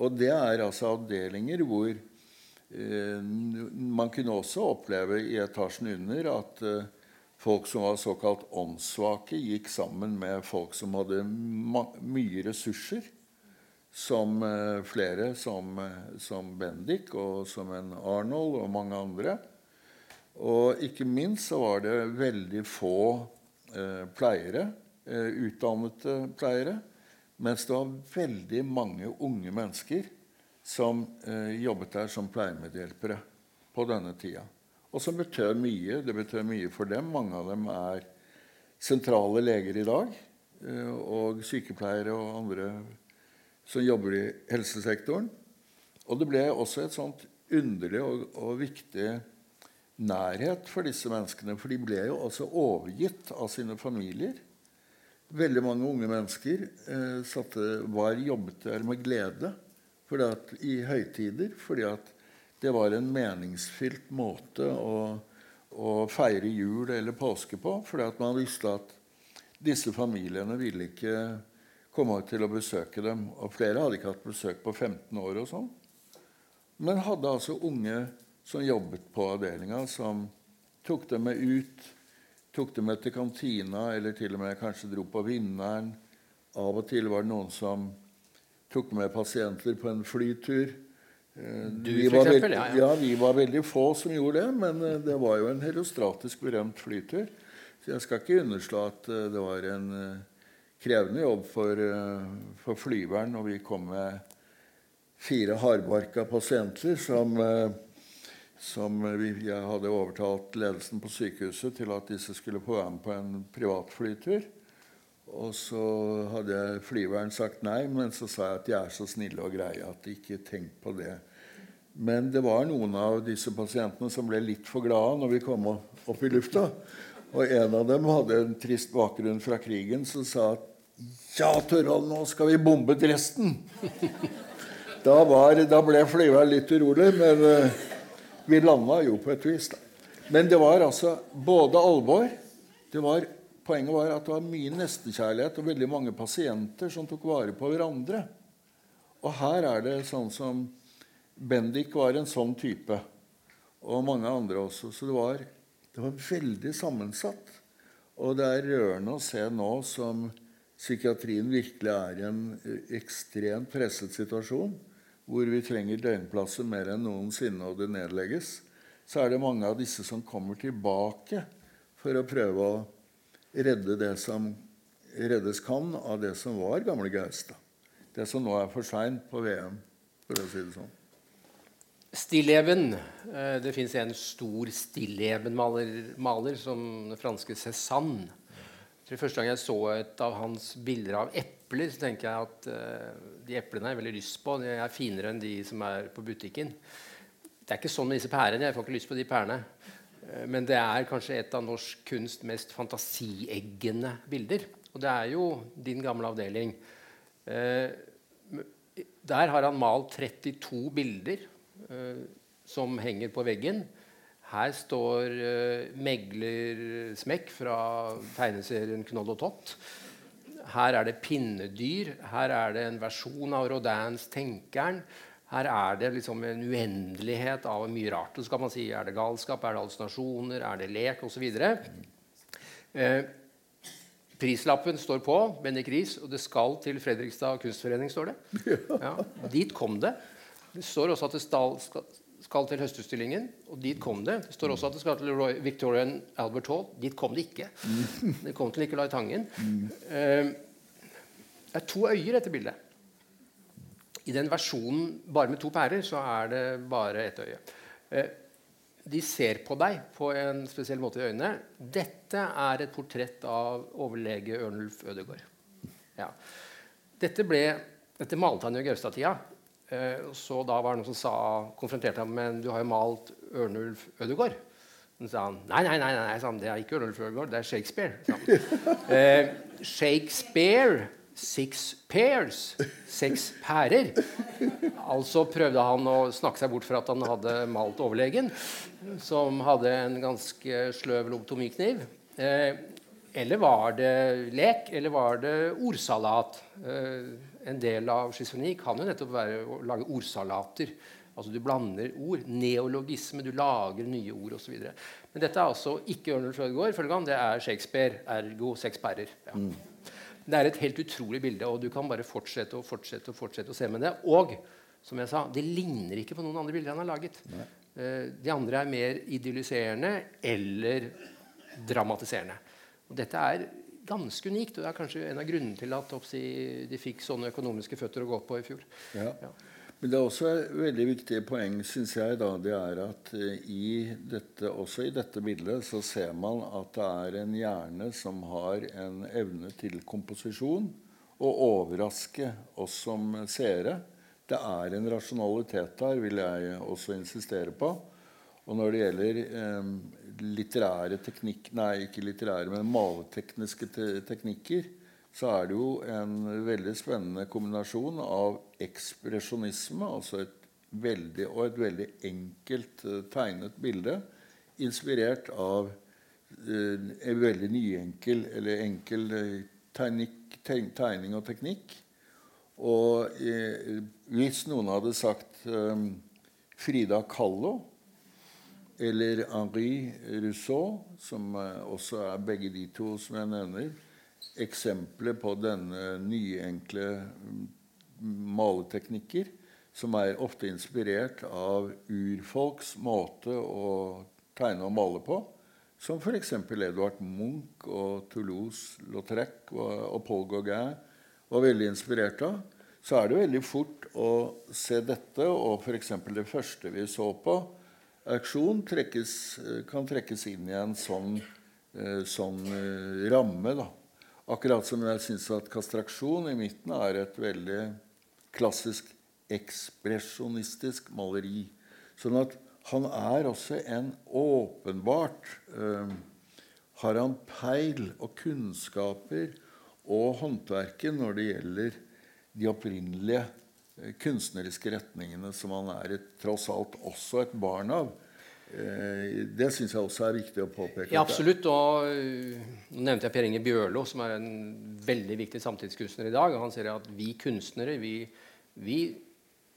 Og det er altså avdelinger hvor eh, man kunne også oppleve i etasjen under at folk som var såkalt åndssvake, gikk sammen med folk som hadde mye ressurser. Som eh, flere, som, eh, som Bendik og som en Arnold og mange andre. Og ikke minst så var det veldig få eh, pleiere, eh, utdannede pleiere. Mens det var veldig mange unge mennesker som eh, jobbet der som pleiemedhjelpere på denne tida. Og som betød mye. Det betød mye for dem. Mange av dem er sentrale leger i dag. Eh, og sykepleiere og andre som jobber i helsesektoren. Og det ble også et sånt underlig og, og viktig nærhet for disse menneskene. For de ble jo også overgitt av sine familier. Veldig mange unge mennesker eh, satte, var jobbet der med glede at, i høytider. Fordi at det var en meningsfylt måte å, å feire jul eller påske på. Fordi at man visste at disse familiene ville ikke komme til å besøke dem. Og flere hadde ikke hatt besøk på 15 år og sånn. Men hadde altså unge som jobbet på avdelinga, som tok dem med ut, tok dem med til kantina, eller til og med kanskje dro på Vinneren. Av og til var det noen som tok med pasienter på en flytur. Eh, Du, vi var eksempel, ja, ja. ja, vi var veldig få som gjorde det, men eh, det var jo en herostratisk berømt flytur. Så jeg skal ikke underslå at eh, det var en krevende jobb for, eh, for flyveren når vi kom med fire hardbarka pasienter som, eh, som vi, jeg hadde overtalt ledelsen på sykehuset til at disse skulle få være med på en privatflytur. Og så hadde flyveren sagt nei, men så sa jeg at de er så snille og greie at ikke tenk på det. Men det var noen av disse pasientene som ble litt for glade når vi kom opp i lufta. Og en av dem hadde en trist bakgrunn fra krigen som sa at ja, Torvald, nå skal vi bombe Dresden. Da, var, da ble flyet litt urolig, men eh, vi landa jo på et vis. Da. Men det var altså både alvor det var, Poenget var at det var mye nestekjærlighet og veldig mange pasienter som tok vare på hverandre. Og her er det sånn som Bendik var en sånn type, og mange andre også. Så det var, det var veldig sammensatt. Og det er rørende å se nå som psykiatrien virkelig er i en eh, ekstremt presset situasjon, hvor vi trenger døgnplasser mer enn noensinne, og det nedlegges, så er det mange av disse som kommer tilbake for å prøve å redde det som reddes kan av det som var gamle Gaustad. det som nå er for seint på VM, for å si det sånn. Stilleben. Eh, det fins en stor stilleben-maler maler, som den franske Cézanne. For første gang jeg så et av hans bilder av epler, så tenker jeg at uh, de eplene har jeg veldig lyst på. De er finere enn de som er på butikken. Det er ikke sånn med disse pærene. Jeg får ikke lyst på de pærene. Uh, men det er kanskje et av norsk kunst mest fantasieggende bilder. Og det er jo din gamle avdeling. Uh, der har han malt 32 bilder som henger på veggen. Her står uh, Megler Smekk fra tegneserien Knoll og Tott. Her er det pinnedyr. Her er det en versjon av Rodins 'Tenkeren'. Her er det liksom en uendelighet av mye rart. Så kan man si er det galskap, er det hallusinasjoner, er det lek osv. Eh, prislappen står på, Bendik Riis, og det skal til Fredrikstad kunstforening. står det. <laughs> Ja, dit kom det. Det står også at det skal, skal til Høstutstillingen, og dit kom det. Det står også at det skal til Roy, Victorian Albert Hall. Dit kom det ikke. Det kom til Nicolai Tangen. Uh, det er to øyer, dette bildet. I den versjonen bare med to pærer så er det bare ett øye. Uh, de ser på deg på en spesiell måte i øynene. Dette er et portrett av overlege Ørnulf Ødegård. Ja. Dette, ble, dette malte han i Gaustad-tida. Eh, så da var det noen som sa, konfronterte ham med du har jo malt Ørnulf Ødegaard. Så sa han nei, nei, nei, nei han, det er ikke Ørnulf Ødegaard, det er Shakespeare. <laughs> eh, Shakespeare Six pairs. Seks pærer. Altså prøvde han å snakke seg bort fra at han hadde malt overlegen, som hadde en ganske sløv lobotomikniv. Eh, eller var det lek, eller var det ordsalat? Eh, en del av schizofreni kan jo nettopp være å lage ordsalater. Altså Du blander ord. Neologisme. Du lager nye ord osv. Men dette er altså ikke Ørnulf Ødegaard. Det er Shakespeare, ergo seks pærer. Ja. Mm. Det er et helt utrolig bilde, og du kan bare fortsette og fortsette og fortsette å se med det. Og som jeg sa, det ligner ikke på noen andre bilder han har laget. Nei. Eh, de andre er mer idylliserende eller dramatiserende. Og dette er ganske unikt. Og det er kanskje en av grunnene til at oppsi, de fikk sånne økonomiske føtter å gå på i fjor. Ja. ja. Men det er også et veldig viktig poeng, syns jeg, da, det er at uh, i dette, også i dette bildet så ser man at det er en hjerne som har en evne til komposisjon og overraske oss som seere. Det er en rasjonalitet der, vil jeg også insistere på. Og når det gjelder um, litterære teknikk, nei, ikke litterære, men maletekniske te teknikker, så er det jo en veldig spennende kombinasjon av ekspresjonisme, altså et veldig, og et veldig enkelt uh, tegnet bilde, inspirert av uh, en veldig nyenkel eller enkel uh, tegnik, tegning og teknikk. Og hvis noen hadde sagt Frida Kahlo eller Henri Rousseau, som eh, også er begge de to som jeg nevner, eksempler på denne nyenkle mm, maleteknikker, som er ofte inspirert av urfolks måte å tegne og male på. Som f.eks. Edvard Munch og Toulouse-Lautrec og Paul Gauguin var veldig inspirert av. Så er det veldig fort å se dette og f.eks. det første vi så på, auksjon trekkes, eh, kan trekkes inn i en sånn, sånn ramme. Da. Akkurat som jeg syns at kastraksjon i midten er et veldig klassisk ekspresjonistisk maleri. Sånn at han er også en åpenbart eh, Har han peil og kunnskaper og håndverket når det gjelder de opprinnelige kunstneriske retningene som han er et, tross alt også et barn av. Eh, det syns jeg også er viktig å påpeke. Ja, absolutt. og uh, Nå nevnte jeg Per Inge Bjørlo, som er en veldig viktig samtidskunstner i dag. og Han sier at vi kunstnere vi, vi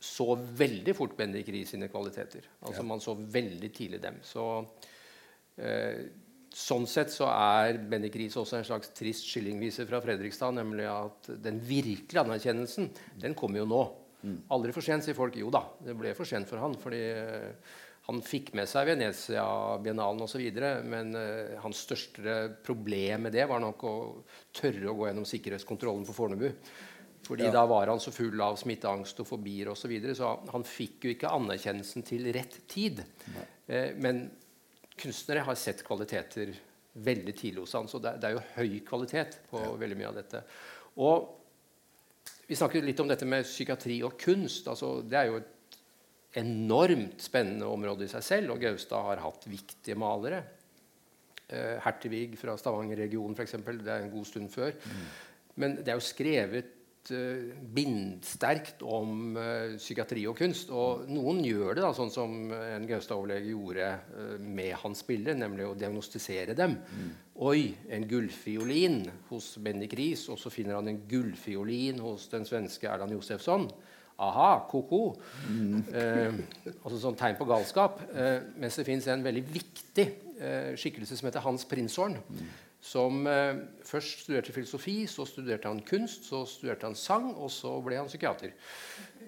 så veldig fort Bendik Rie sine kvaliteter. Altså ja. Man så veldig tidlig dem. Så eh, Sånn sett så er Bendik Riis også en slags trist skillingvise fra Fredrikstad. Nemlig at den virkelige anerkjennelsen den kommer jo nå. Mm. Aldri for sent, sier folk. Jo da, det ble for sent for han. fordi uh, han fikk med seg Venezia-biennalen osv., men uh, hans største problem med det var nok å tørre å gå gjennom sikkerhetskontrollen på Fornebu. Fordi Ja. da var han så full av smitteangst og fobier osv. Så, videre, så han fikk jo ikke anerkjennelsen til rett tid. Eh, men kunstnere har sett kvaliteter veldig tidlig hos han, så det, det er jo høy kvalitet på veldig mye av dette. Og vi snakket litt om dette med psykiatri og kunst. altså Det er jo et enormt spennende område i seg selv, og Gaustad har hatt viktige malere. Eh, Hertevig fra Stavanger-regionen f.eks. Det er en god stund før. Men det er jo skrevet bindsterkt om eh, psykiatri og kunst. Og noen gjør det da, sånn som en Gaustad-overlege gjorde eh, med hans bilder, nemlig å diagnostisere dem. Oi, en gullfiolin hos Bendik Riis, og så finner han en gullfiolin hos den svenske Erland Josefsson. Aha, ko-ko. <laughs> Eh, altså sånn tegn på galskap. Eh, mens det fins en veldig viktig eh, skikkelse som heter Hans Prinshorn. Som eh, først studerte filosofi, så studerte han kunst, så studerte han sang, og så ble han psykiater.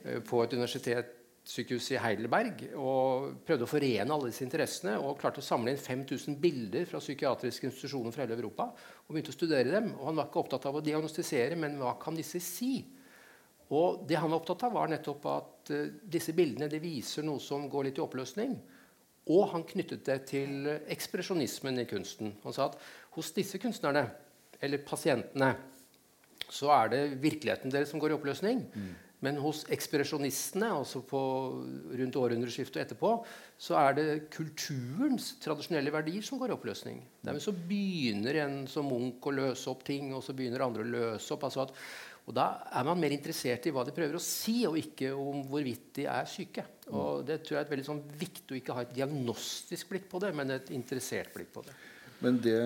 Eh, på et universitetssykehus i Heidelberg. Og prøvde å forene alle disse interessene. Og klarte å samle inn 5000 bilder fra psykiatriske institusjoner fra hele Europa. Og begynte å studere dem. Og han var ikke opptatt av å diagnostisere, men hva kan disse si? Og det han var opptatt av, var nettopp at eh, disse bildene viser noe som går litt i oppløsning. Og han knyttet det til ekspresjonismen i kunsten. Han sa at hos disse kunstnerne, eller pasientene, så er det virkeligheten deres som går i oppløsning. Men hos ekspresjonistene, altså på rundt århundreskiftet og etterpå, så er det kulturens tradisjonelle verdier som går i oppløsning. Dermed så begynner en som Munch å løse opp ting, og så begynner andre å løse opp. altså at og Da er man mer interessert i hva de prøver å si, og ikke om hvorvidt de er syke. Og Det tror jeg er veldig sånn viktig å ikke ha et diagnostisk blikk på det, men et interessert blikk på det. Men det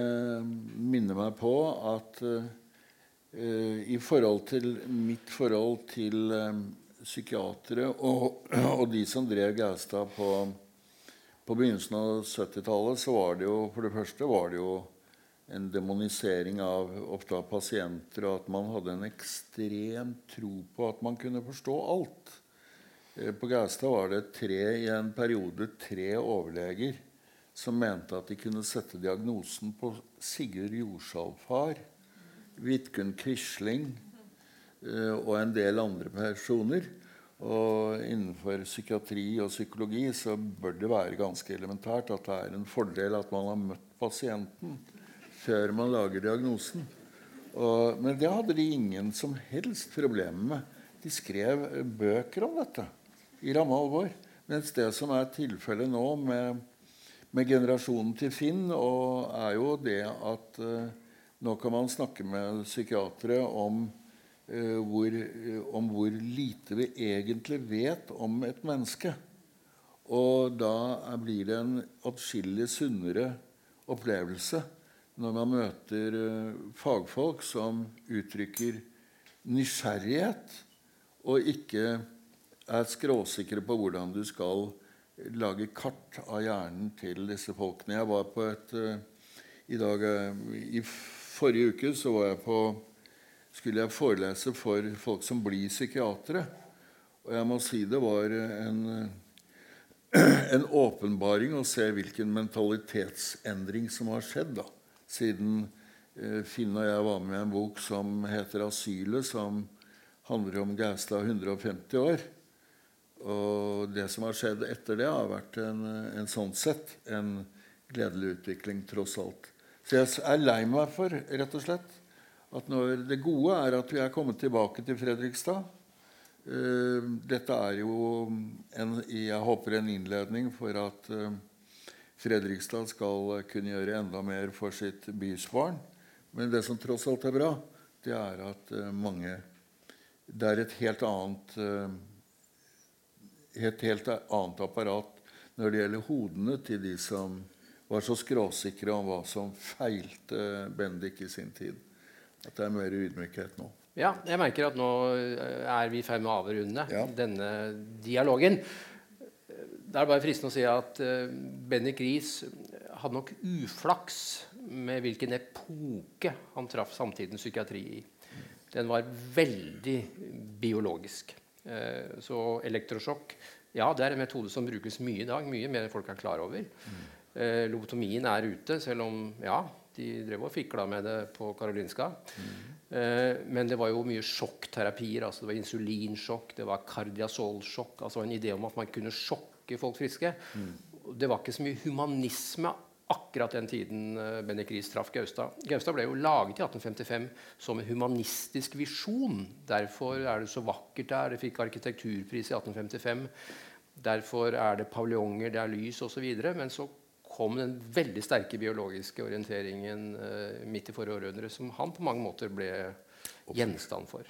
minner meg på at uh, i forhold til mitt forhold til eh, psykiatere og, <clears throat> og de som drev Gaustad på, på begynnelsen av 70-tallet, så var det jo for det første var det jo en demonisering av ofte av pasienter, og at man hadde en ekstrem tro på at man kunne forstå alt. Eh, På Gaustad var det tre, i en periode tre overleger som mente at de kunne sette diagnosen på Sigurd Jordsalfar, Vidkun Quisling eh, og en del andre personer. Og innenfor psykiatri og psykologi så bør det være ganske elementært at det er en fordel at man har møtt pasienten før man lager diagnosen. Og, men det hadde de ingen som helst problemer med. De skrev bøker om dette i ramme alvor. Mens det som er tilfellet nå med, med generasjonen til Finn, er jo det at eh, nå kan man snakke med psykiatere om, eh, hvor, eh, om hvor lite vi egentlig vet om et menneske. Og da blir det en atskillig sunnere opplevelse når man møter eh, fagfolk som uttrykker nysgjerrighet, og ikke er skråsikre på hvordan du skal lage kart av hjernen til disse folkene. Jeg var på et eh, i, dag, eh, I forrige uke så var jeg på, skulle jeg forelese for folk som blir psykiatere. Og jeg må si det var en, <clears throat> en åpenbaring å se hvilken mentalitetsendring som har skjedd da, siden eh, Finn og jeg var med i en bok som heter 'Asylet', som handler om Gaustad 150 år. Og det som har skjedd etter det, har vært en, en sånn sett en gledelig utvikling, tross alt. Så jeg er lei meg for rett og slett, at når det gode er at vi er kommet tilbake til Fredrikstad. Eh, dette er jo en, jeg håper en innledning for at eh, Fredrikstad skal kunne gjøre enda mer for sitt bysbarn. Men det som tross alt er bra, det er at eh, mange Det er et helt annet eh, et helt annet apparat når det gjelder hodene til de som var så skråsikre om hva som feilte Bendik i sin tid. At det er mer ydmykhet nå. Ja, jeg merker at nå eh, er vi i ferd med å avrunde Ja. denne dialogen. Det er bare fristende å si at uh, Bendik Riis hadde nok uflaks med hvilken epoke han traff samtidens psykiatri i. Den var veldig biologisk. Uh, så elektrosjokk ja, det er en metode som brukes mye i dag. Mye mer enn folk er klar over. Eh, lobotomien er ute, selv om ja, de drev og fikla med det på Karolinska. Eh, men det var jo mye sjokkterapier. altså Det var insulinsjokk, det var kardiasolsjokk. altså En idé om at man kunne sjokke folk friske. Mm. Det var ikke så mye humanisme akkurat den tiden uh, Bendik Riis traff Gaustad. Gaustad ble jo laget i 1855 som en humanistisk visjon. Derfor er det så vakkert der. Det fikk arkitekturpris i 1855. Derfor er det paviljonger, det er lys osv. Men så kom den veldig sterke biologiske orienteringen uh, midt i forrige århundre, som han på mange måter ble gjenstand for.